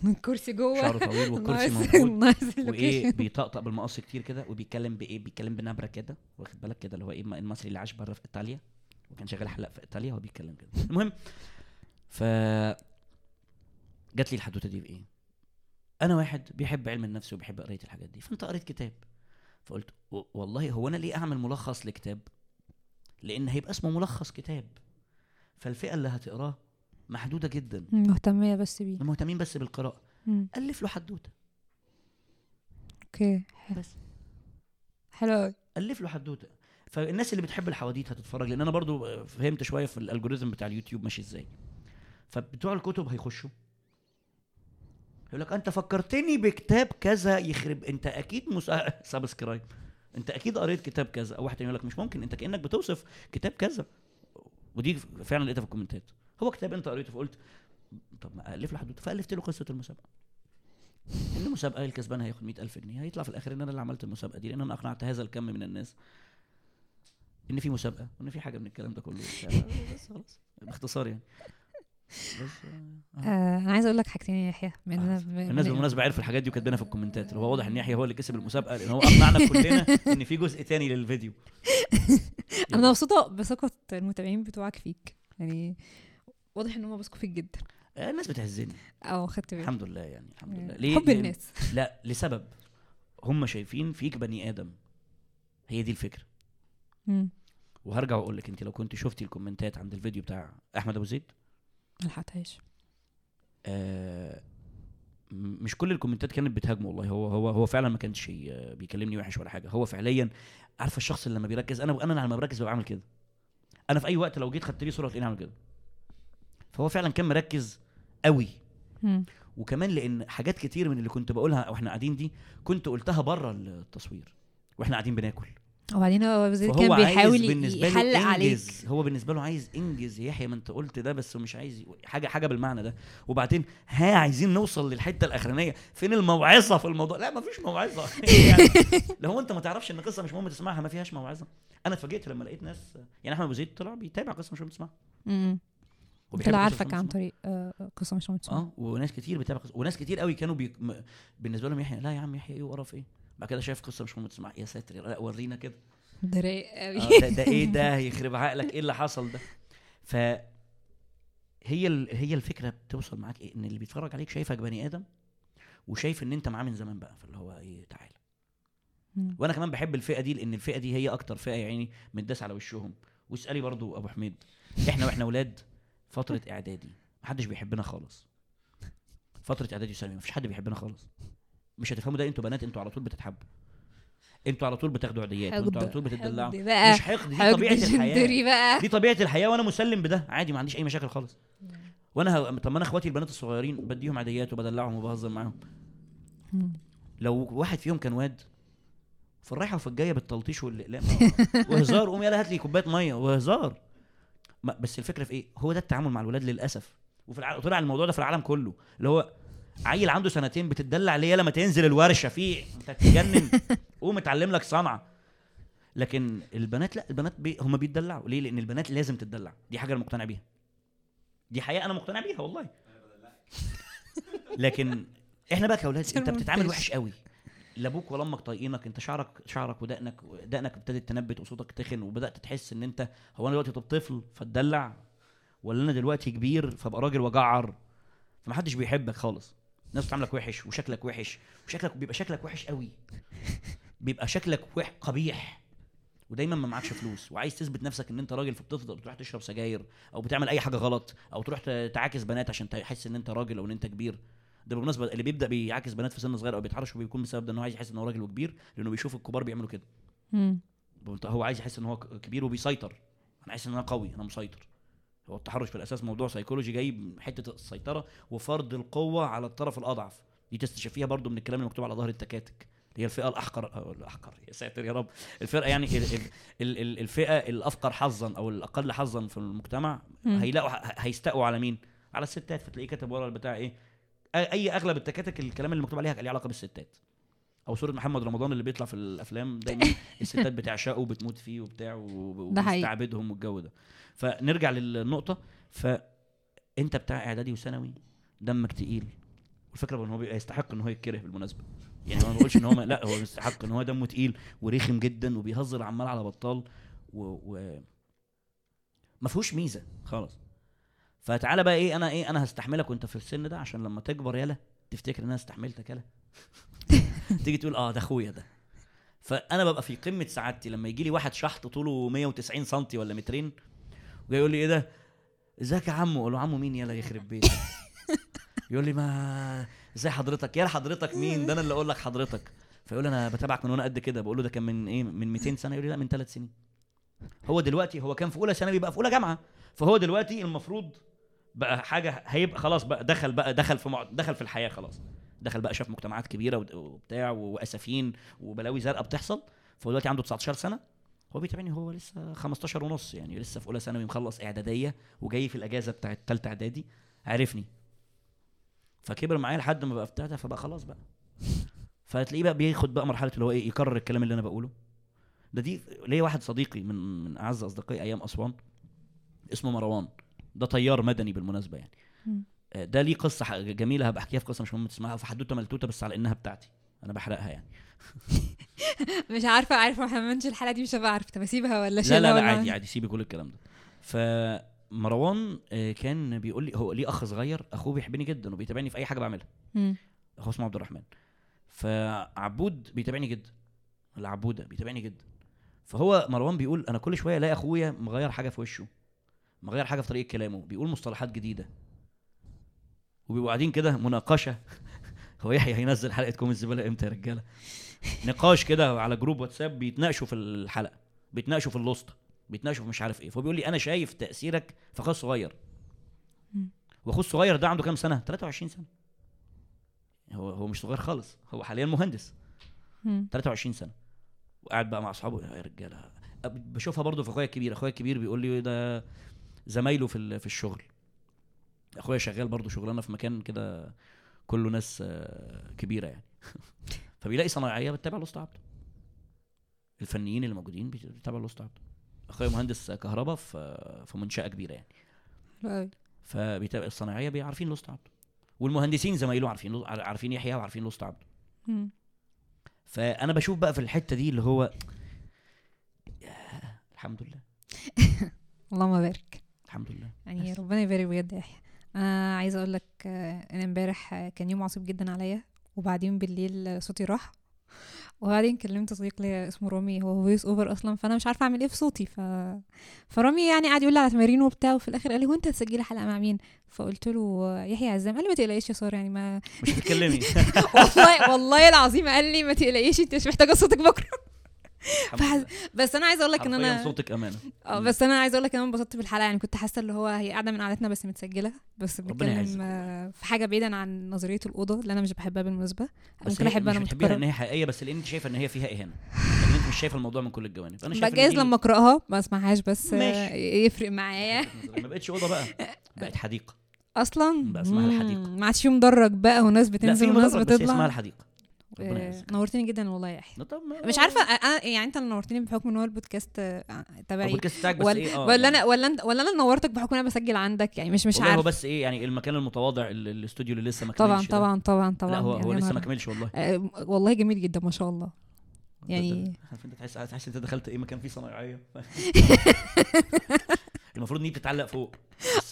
الكرسي جوه. شعره طويل والكرسي موجود وإيه. بيطقطق بالمقص كتير كده وبيتكلم بإيه؟ بيتكلم بنبرة كده واخد بالك كده؟ اللي هو إيه المصري اللي عاش بره في إيطاليا وكان شغال حلاق في إيطاليا هو بيتكلم كده. المهم ف جات لي الحدوتة دي بايه أنا واحد بيحب علم النفس وبيحب قراية الحاجات دي فأنت قريت كتاب. فقلت والله هو أنا ليه أعمل ملخص لكتاب؟ لأن هيبقى اسمه ملخص كتاب. فالفئة اللي هتقراه محدودة جدا. المهتمين بس بيه. المهتمين بس بالقراءة. مم. ألف له حدوته أوكي بس. حلو قوي ألف له حدوته فالناس اللي بتحب الحواديت هتتفرج لأن أنا برضو فهمت شوية في ال algorithm بتاع اليوتيوب ماشي إزاي. فبتوع الكتب هيخشوا. يقول لك أنت فكرتني بكتاب كذا يخرب. أنت أكيد مس... subscribe. أنت أكيد قريت كتاب كذا. أو واحد يقول لك مش ممكن. أنت كأنك بتوصف كتاب كذا. ودي فعلا لقيتها في الكومنتات. هو كتاب انت قريته فقلت طب ما ألف له حدوته فألفت له قصة المسابقة. إن المسابقه الكسبان هياخد 100000 جنيه. هيطلع في الآخر إن أنا اللي عملت المسابقة دي لأن أنا أقنعت هذا الكم من الناس إن في مسابقة وان في حاجة من الكلام ده كله. بس خلاص. باختصار يعني. بس آه. آه، أنا عايزه أقول لك حاجتين يا يحيى. آه. الناس من- بالمناسبة عرفوا الحاجات دي وكاتبينها في الكومنتات. هو واضح إن يحيى هو اللي كسب المسابقة لأن هو أقنعنا كلنا إن في جزء تاني للفيديو. أنا مبسوطة بثقة المتابعين بتوعك فيك. يعني واضح إن هم بيثقوا فيك جدا. آه، الناس بتهزني آه خدت بالي. الحمد لله يعني الحمد لله. آه، ليه؟ حب الناس. لا لسبب. هم شايفين فيك بني آدم. هي دي الفكرة. مم. وهرجع وأقول لك أنت لو كنت شفتي الكومنتات عند الفيديو بتاع أحمد أبو زيد؟ ملحقتهاش آه م- مش كل الكومنتات كانت بتهاجمه والله. هو هو هو فعلا ما كانش ي- بيكلمني وحش ولا حاجة. هو فعليا عارفة الشخص اللي لما بيركز أنا أنا لما بركز ببقى عامل كده. أنا في أي وقت لو جيت خدت لي صورة تلاقيني عامل كده. فهو فعلا كان مركز قوي. وكمان لأن حاجات كتير من اللي كنت بقولها وإحنا قاعدين دي كنت قلتها بره التصوير وإحنا قاعدين بناكل. وبعدين هو كان بيحاول يحلق عليك. هو بالنسبة له عايز إنجز. يحيى ما أنت قلت ده بس مش عايز حاجة حاجة بالمعنى ده. وبعدين ها عايزين نوصل للحتة الأخرانية. فين الموعظة في الموضوع؟ لا ما فيش موعظة. يعني لو أنت ما تعرفش إن قصة مش مهم تسمعها ما فيهاش موعظة. أنا اتفاجئت لما لقيت ناس يعني أحمد أبو زيد طلع بيتابع قصة مش مهم تسمعها. طلع قصة مش عارفك عن. طريق آه، قصة مش آه وناس كتير بتابع قصه وناس كتير قوي كانوا بي... م... بالنسبة لهم يحيى لا يا عم يحيى إيه وقرف إيه؟ بعد كده شايف قصة مش تسمعها يا ساتر لا ورينا كده. ده رايق قوي. آه، ده, ده إيه ده؟ يخرب عقلك إيه اللي حصل ده؟ ف هي ال... هي الفكرة بتوصل معاك إيه؟ إن اللي بيتفرج عليك شايفك بني آدم وشايف إن أنت معاه من زمان بقى فاللي هو إيه تعالى. وأنا كمان بحب الفئة دي لأن الفئة دي هي أكتر فئة يعني متداس على وشهم. واسألي برضو أبو حميد. إحنا وإحنا أولاد فترة إعدادي. محدش بيحبنا خالص. فترة إعدادي وثانوي مفيش حد بيحبنا خالص. مش هتفهموا ده أنتوا بنات أنتوا على طول بتتحبوا. أنتوا على طول بتاخدوا عيديات وانتوا على طول بتدلعوا. مش حقد دي طبيعة الحياة. بقى. دي طبيعة الحياة وأنا مسلم بده. عادي ما عنديش أي مشاكل خالص. وأنا ه... طب ما أنا إخواتي البنات الصغيرين بديهم عيديات وبدلعهم وبهزر معاهم. لو واحد فيهم كان واد في الرايحة وفي الجاية بالتلطيش والإقلام وهزار قوم يلا هات لي كوباية مية وهزار. بس الفكرة في إيه؟ هو ده التعامل مع الولاد للأسف. وفي الع... طلع الموضوع ده في العالم كله. اللي هو عيل عنده سنتين بتدلع ليه؟ لما تنزل الورشة فيه. أنت تتجنن قوم اتعلم لك صنعة. لكن البنات لا البنات بي... هم بيتدلعوا. ليه؟ لأن البنات لازم تتدلع. دي حاجة أنا مقتنع بيها. دي حقيقة أنا مقتنع بيها والله. لكن إحنا بقى كأولاد أنت بتتعامل. وحش قوي. لا أبوك ولا أمك طايقينك انت شعرك شعرك ودقنك دقنك ابتدت تنبت وصوتك تخن وبدأت تحس ان انت هو أنا دلوقتي طفل فتدلع ولا أنا دلوقتي كبير فابقى راجل وجعر فمحدش بيحبك خالص. الناس بتعاملك وحش وشكلك وحش وشكلك بيبقى شكلك وحش قوي. بيبقى شكلك وح قبيح. ودايما ما معكش فلوس وعايز تثبت نفسك ان انت راجل فبتفضل بتروح تشرب سجاير أو بتعمل أي حاجة غلط أو تروح تعاكس بنات عشان تحس إن أنت راجل أو إن أنت كبير. ده بالمناسبة اللي بيبدأ بيعاكس بنات في سن صغير أو بيتحرش وبيكون بسبب ده ان هو عايز يحس إن هو راجل وكبير لأنه بيشوف الكبار بيعملوا كده. هو عايز يحس إن هو كبير وبيسيطر أنا عايز إن أنا قوي أنا مسيطر هو التحرش في الأساس موضوع سيكولوجي جاي من حتة السيطرة وفرض القوة على الطرف الأضعف دي تستشفيها برضو من الكلام اللي مكتوب على ظهر التكاتك هي الفئة الأحقر أو الأحقر يا ساتر يا رب الفرقه يعني ال ال ال ال الفئة الأفقر حظا أو الأقل حظا في المجتمع. هيلاقوا هيستقوا على مين؟ على الستات فتلاقيه كاتب ورا البتاع إيه؟ أي أغلب التكاتك الكلام اللي مكتوب عليها ليه علاقة بالستات. أو صوره محمد رمضان اللي بيطلع في الأفلام دايما الستات بتعشقه وبتموت فيه وبتاع. وبتستعبدهم والجو ده. فنرجع للنقطة. فانت بتاع إعدادي وثانوي دمك تقيل. والفكرة إن هو يستحق إن هو يتكره بالمناسبة. يعني ما بقولش إن هو لا هو يستحق إن هو دمه تقيل ورخم جدا وبيهزر عمال على بطال و, و... ما فيهوش ميزة خالص. فتعالى بقى إيه أنا إيه أنا هستحملك وأنت في السن ده عشان لما تكبر يالا تفتكر إن أنا استحملتك يالا تيجي تقول آه ده أخويا ده. فأنا ببقى في قمة سعادتي لما يجي لي واحد شحط طوله 190 سم ولا مترين وجاي يقول لي إيه ده؟ إزيك يا عمو؟ أقول له عمو مين؟ يالا يخرب بيتك يقول لي ما إزاي حضرتك؟ يا حضرتك مين؟ ده أنا اللي أقول لك حضرتك. فيقول أنا بتابعك من وأنا قد كده. بقول له ده كان من إيه من 200 سنة؟ يقول لي لا من ثلاث سنين. هو دلوقتي هو كان في أولى ثانوي بقى في أولى جامعة. فهو دلوقتي المفروض بقى حاجة هيبقى خلاص بقى دخل بقى دخل في. دخل في الحياة خلاص. دخل بقى شاف مجتمعات كبيرة وبتاع وأسفين وبلاوي زرقاء بتحصل. فهو دلوقتي عنده 19 سنة. هو بيتابعني هو لسه 15 ونص يعني لسه في أولى ثانوي مخلص إعدادية وجاي في الأجازة بتاعت ثالثه إعدادي. عرفني. فكبر معايا لحد ما بقى بتاع فبقى خلاص بقى. فتلاقيه بقى بياخد بقى مرحلة اللي هو إيه يكرر الكلام اللي أنا بقوله. ده دي ليا واحد صديقي من من أعز أصدقائي أيام أسوان اسمه مروان. ده طيار مدني بالمناسبة يعني. آه، ده ليه قصة جميلة هبقى أحكيها في قصة مش مهم تسمعها في حدوته ملتوتة بس على إنها بتاعتي. أنا بحرقها يعني. مش عارفة عارفة ما حملتش الحلقة دي مش هبقى عارفة. طب أسيبها ولا لا لا لا عادي عادي سيبي كل الكلام ده. فمروان آه، كان بيقول لي هو ليه أخ صغير أخوه بيحبني جدا وبيتابعني في أي حاجة بعملها. اخوه اسمه عبد الرحمن. فعبود بيتابعني جدا. العبودة بيتابعني جدا. فهو مروان بيقول أنا كل شوية ألاقي أخويا مغير حاجة في وشه. مغير حاجة في طريقة كلامه بيقول مصطلحات جديدة. وبيبقوا قاعدين كده مناقشة. هو يحيى هينزل حلقة كوم الزبالة إمتى يا رجالة؟ نقاش كده على جروب واتساب بيتناقشوا في الحلقة بيتناقشوا في اللوسته بيتناقشوا في مش عارف إيه. فبيقول لي أنا شايف تأثيرك في اخويا الصغير. مم. واخوه الصغير ده عنده كام سنة؟ 23 سنة. هو هو مش صغير خالص هو حاليا مهندس. مم. 23 سنة. وقاعد بقى مع أصحابه يا رجالة. بشوفها برضه في أخويا الكبير. أخويا الكبير بيقول لي ده زمايله في في الشغل. أخويا شغال برضه شغلانة في مكان كده كله ناس آه، كبيرة يعني. فبيلاقي صنايعية بتتابع الاسطى عبده. الفنيين اللي موجودين بيت- بيتابعوا الاسطى عبده. أخويا مهندس كهرباء في في منشأة كبيرة يعني. فبيتابع الصنايعية بي- عارفين الاسطى عبده. والمهندسين زمايله عارفين عارفين يحيى وعارفين الاسطى عبده. فأنا بشوف بقى في الحتة دي اللي هو الحمد لله. اللهم بارك الحمد لله. يعني بس. ربنا يبارك بجد يا يحيى. أنا عايزه أقول لك آه، ان امبارح آه، كان يوم عصيب جدا عليا وبعدين بالليل آه، صوتي راح. وبعدين كلمت صديق ليا اسمه رامي هو voice over أصلا فأنا مش عارفة أعمل إيه في صوتي. ف فرامي يعني قعد يقول لي على تمارين وبتاع وفي الآخر قال لي وانت هتسجلي حلقة مع مين؟ فقلت له يحيى عزام قال لي ما تقلقيش يا سارة يعني ما مش هتتكلمي. والله والله العظيم قال لي ما تقلقيش أنت مش محتاجة صوتك بكرة. فحز-. بس أنا عايزة أقول لك ان أنا صوتك امانه آه بس أنا عايزة أقول لك إن أنا انبسطت بالحلقة يعني كنت حاسة اللي هو هي قاعدة من قعدتنا بس متسجلة بس بنتكلم يعزك. آه، في حاجة بعيدا عن نظرية الأوضة اللي أنا مش بحبها بالمناسبة. ممكن أحب أنا مش بتحبيها؟ ان هي حقيقية بس لأن أنت شايفة إن هي فيها إهانة. لكن أنت مش شايفة الموضوع من كل الجوانب. أنا شايف إن بجاز دي لما أقرأها ما أسمعهاش بس آه، ماشي. يفرق معايا. ما بقتش أوضة بقى. بقت حديقة. أصلا؟ بقى اسمها مم، الحديقة. ما عادش في مدرج بقى وناس لا في بتنزل وناس مدرج بس اسمها بتطلع. الحديقة. آه،. نورتني جدا والله يا طب ما- مش عارفة أنا يعني أنت اللي نورتني بحكم إن هو البودكاست آه، تبعي. البودكاست بتاعك بس ولا إيه؟ ولا يعني. أنا ولا انت ولا أنا نورتك بحكم إن أنا بسجل عندك يعني مش مش والله هو عارف بس إيه يعني المكان المتواضع ال- الاستوديو اللي لسه ما طبعا كملش ده. طبعا طبعا طبعا. لا هو يعني هو لسه ما كملش والله. آه، والله جميل جدا ما شاء الله. يعني عارف أنت تحس تحس أنت دخلت إيه مكان فيه صنايعية. المفروض إن هي بتتعلق فوق.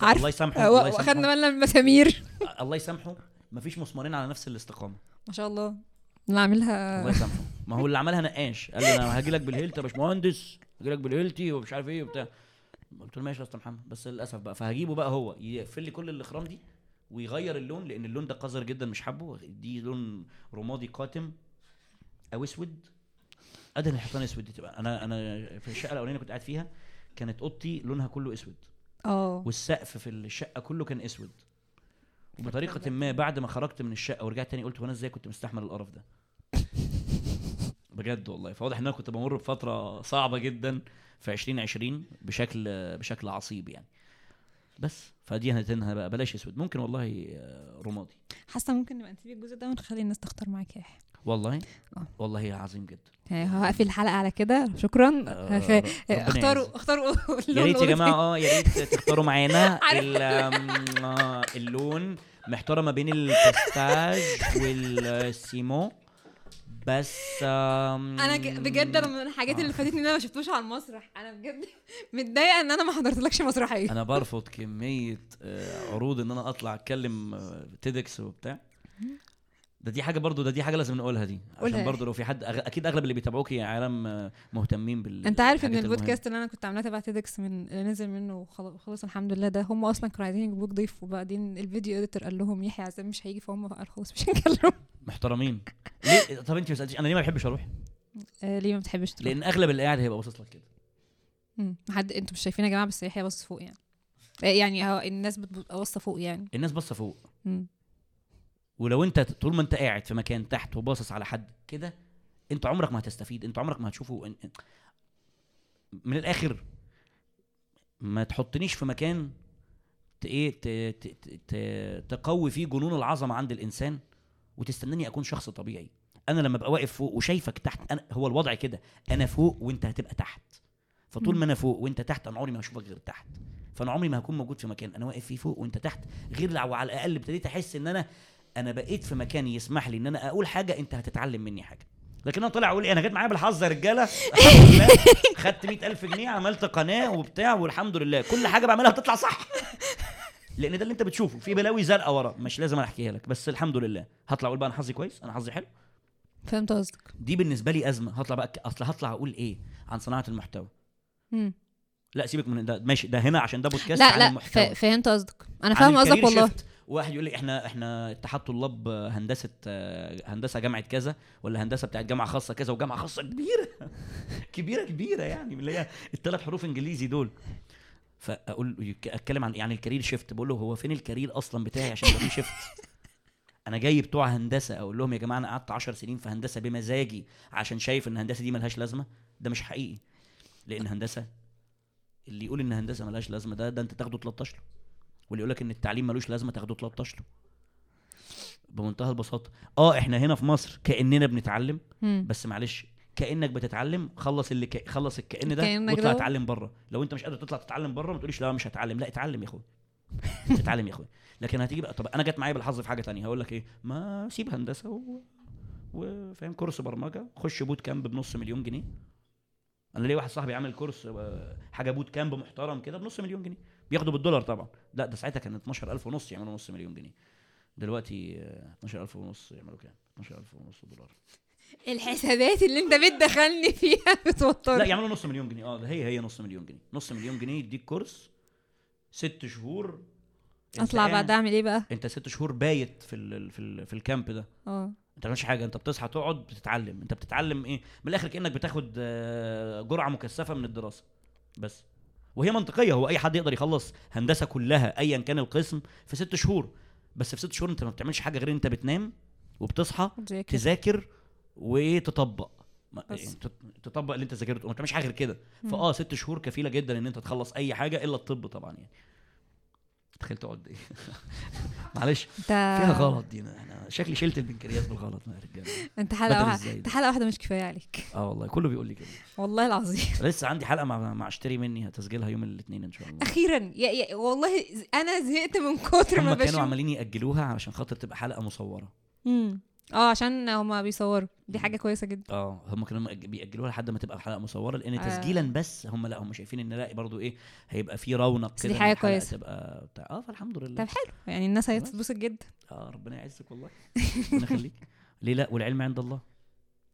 عارف. الله يسامحه آه، الله يسامحه. بالنا من المسامير. الله يسامحه. مفيش مسمارين على نفس الاستقامة. ما شاء الله. اللي عاملها. الله يسامحه. ما هو اللي عملها نقاش. قال لي أنا هاجي لك بالهيلتي يا باشمهندس. هاجي لك بالهيلتي ومش عارف إيه وبتاع. قلت له ماشي يا أستاذ محمد. بس للأسف بقى. فهجيبه بقى هو. يقفل لي كل الاخرام دي ويغير اللون لأن اللون ده قذر جدا مش حابه. دي لون رمادي قاتم. أو أسود. ادهن الحيطان أسود دي تبقى. أنا أنا في الشقة الأولانية كنت قاعد فيها كانت أوضتي لونها كله أسود. آه. والسقف في الشقة كله كان أسود. وبطريقة ما بعد ما خرجت من الشقة ورجعت تاني قلت وأنا إزاي كنت مستحمل القرف ده؟ بجد والله. فواضح ان أنا كنت بمر بفترة صعبة جدا في 2020 بشكل بشكل عصيب يعني. بس فدي هنتنها بقى. بلاش أسود. ممكن والله آه، رمادي. حاسة ممكن نبقى نسيب الجزء ده ونخلي الناس تختار معاك يحيى. والله؟ آه. والله عظيم جدا. يعني هقفل الحلقة على كده. شكرا. آه،. اختاروا اختاروا يا ريت يا. جماعة آه يا ريت تختاروا معانا آه، اللون محتاره ما بين ال pistache والسيمون. بس أنا بجد أنا من الحاجات اللي فاتتني إن أنا ما شفتوش على المسرح. أنا بجد متضايقة إن أنا ما حضرتلكش مسرحية. أنا برفض كمية آه، عروض إن أنا أطلع أتكلم تيدكس وبتاع. ده دي حاجة برضو ده دي حاجة لازم نقولها دي. عشان؟ برضو لو في حد أغ... أكيد أغلب اللي بيتابعوكي يا عالم آه، مهتمين بال أنت عارف إن. البودكاست اللي أنا كنت عاملاه تبع تيدكس من اللي نزل منه وخل- وخلص الحمد لله ده هم أصلا كانوا عايزين يجيبوك ضيف وبعدين ال video editor قال لهم يحيى عزام مش هيجي فهم قال خلاص مش هنكلمه. محترمين. ليه؟ طب انت ما سألتيش. أنا ليه ما بحبش أروح؟ آه ليه ما بتحبش تروح لأن أغلب اللي قاعد هيبقى باصص لك كده. مم. حد أنتوا مش شايفين يا جماعة؟ بس يحيى باصص فوق يعني. آه، يعني هو الناس بتبقى باصة فوق يعني. الناس باصة فوق. مم. ولو انت طول ما انت قاعد في مكان تحت وباصص على حد كده انت عمرك ما هتستفيد. انت عمرك ما هتشوفه. من الآخر ما تحطنيش في مكان إيه ت- ت- ت- ت- تقوي فيه جنون العظمة عند الإنسان. وتستناني أكون شخص طبيعي. أنا لما أبقى واقف فوق وشايفك تحت أنا هو الوضع كده أنا فوق وأنت هتبقى تحت. فطول. ما أنا فوق وأنت تحت أنا عمري ما هشوفك غير تحت. فأنا عمري ما هكون موجود في مكان. أنا واقف فيه فوق وأنت تحت. غير لو على الأقل ابتديت أحس إن أنا أنا بقيت في مكان يسمح لي إن أنا أقول حاجة أنت هتتعلم مني حاجة. لكن أنا طالع أقول إيه أنا جيت معايا بالحظ يا رجالة. خدت 100000 جنيه عملت قناة وبتاع والحمد لله. كل حاجة بعملها بتطلع صح. لأن ده اللي أنت بتشوفه. في بلاوي زرقاء ورا. مش لازم أحكيها لك. بس الحمد لله. هطلع أقول بقى أنا حظي كويس؟ أنا حظي حلو؟ فهمت قصدك. دي بالنسبة لي أزمة. هطلع بقى أصل هطلع أقول إيه؟ عن صناعة المحتوى. مم. لا سيبك من ده. ماشي. ده هنا عشان ده بودكاست لا عن لا المحتوى. فهمت قصدك. أنا فاهم قصدك والله. واحد يقول لي إحنا إحنا اتحاد طلاب هندسة هندسة جامعة كذا ولا هندسة بتاعت جامعة خاصة كذا وجامعة خاصة كبيرة. كبيرة كبيرة يعني. اللي هي الثلاث حروف إنجليزي دول. فأقول أتكلم عن يعني ال career shift بقول له هو فين ال career أصلا بتاعي عشان يبقى فيه shift أنا جاي بتوع هندسة أقول لهم يا جماعة أنا قعدت 10 سنين في هندسة بمزاجي عشان شايف إن الهندسه دي ملهاش لازمة. ده مش حقيقي. لأن هندسة اللي يقول إن هندسة ملهاش لازمة ده ده أنت تاخده 13 له. واللي يقول لك إن التعليم ملوش لازمة تاخده 13 له. بمنتهى البساطة. آه إحنا هنا في مصر كأننا بنتعلم. بس معلش كأنك بتتعلم خلص اللي ك... خلص الكأن ده واطلع. اتعلم بره. لو انت مش قادر تطلع تتعلم بره ما تقوليش لا مش هتعلم. لا اتعلم يا اخويا. اتعلم يا اخويا. لكن هتيجي بقى طب أنا جت معايا بالحظ في حاجة تانية. هقول لك إيه؟ ما سيب هندسة و... وفاهم كورس برمجة. خش بوت كامب بنص مليون جنيه. أنا ليه واحد صاحبي عامل كورس آه، حاجة boot camp محترم كده بنص مليون جنيه. بياخده بالدولار طبعا. لا ده ساعتها كان 12000 ونص يعملوا نص مليون جنيه. دلوقتي آه، 12000 ونص يعملوا كام؟ 12000 ونص دولار. الحسابات اللي انت بتدخلني فيها بتوتر لا يعملوا نص مليون جنيه. آه هي هي نص مليون جنيه. نص مليون جنيه يديك كورس ست شهور. اطلع بعد اعمل إيه بقى؟ انت ست شهور بايت في ال في ال في ال camp ده. آه. انت بتعملش حاجة انت بتصحى تقعد بتتعلم. انت بتتعلم إيه؟ من الآخر كأنك بتاخد آه، جرعة مكثفة من الدراسة. بس. وهي منطقية. هو أي حد يقدر يخلص هندسة كلها ايا كان القسم في ست شهور. بس في ست شهور انت ما بتعملش حاجة غير انت بتنام وبتصحى تذاكر وتطبق. بس. يعني تط- تطبق اللي انت ذاكرته. ما بتعملش حاجة غير كده. فآه ست شهور كفيلة جدا إن أنت تخلص أي حاجة إلا الطب طبعا يعني. تخيل تقعد إيه معلش. انت فيها غلط دي. أنا شكلي شلت البنكرياس بالغلط. يا رجالة. انت حلقة واحدة انت؟ حلقة واحدة مش كفاية عليك. آه والله. كله بيقول لي كده. والله العظيم. لسه عندي حلقة مع مع اشتري مني. هتسجلها يوم الاثنين إن شاء الله. أخيرا. يا يا والله أنا زهقت من كتر ما هم كانوا بشوف. عمالين يأجلوها علشان خاطر تبقى حلقة مصورة. مم. آه عشان هما بيصوروا. دي حاجة كويسة جدا. آه هم كانوا بيأجلوها لحد ما تبقى حلقة مصورة لأن آه. تسجيلا بس هم لأ هم شايفين إن لأ برضو إيه هيبقى في رونق كده دي الحلقة كويسة. تبقى بتاع آه فالحمد لله. طب حلو. يعني الناس. هتتبسط جدا. آه ربنا يعزك والله. ربنا يخليك. ليه لأ؟ والعلم عند الله.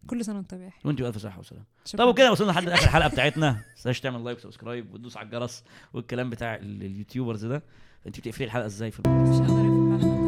كل سنة وأنت بخير وانت بالف صحه وسلام. شكراً. طب وكده وصلنا لحد آخر الحلقة بتاعتنا. ما تنساش تعمل like و subscribe وتدوس على الجرس والكلام بتاع ال- ال YouTubers ده. انت بتقفلي الحلقة إزاي في مش هقدر.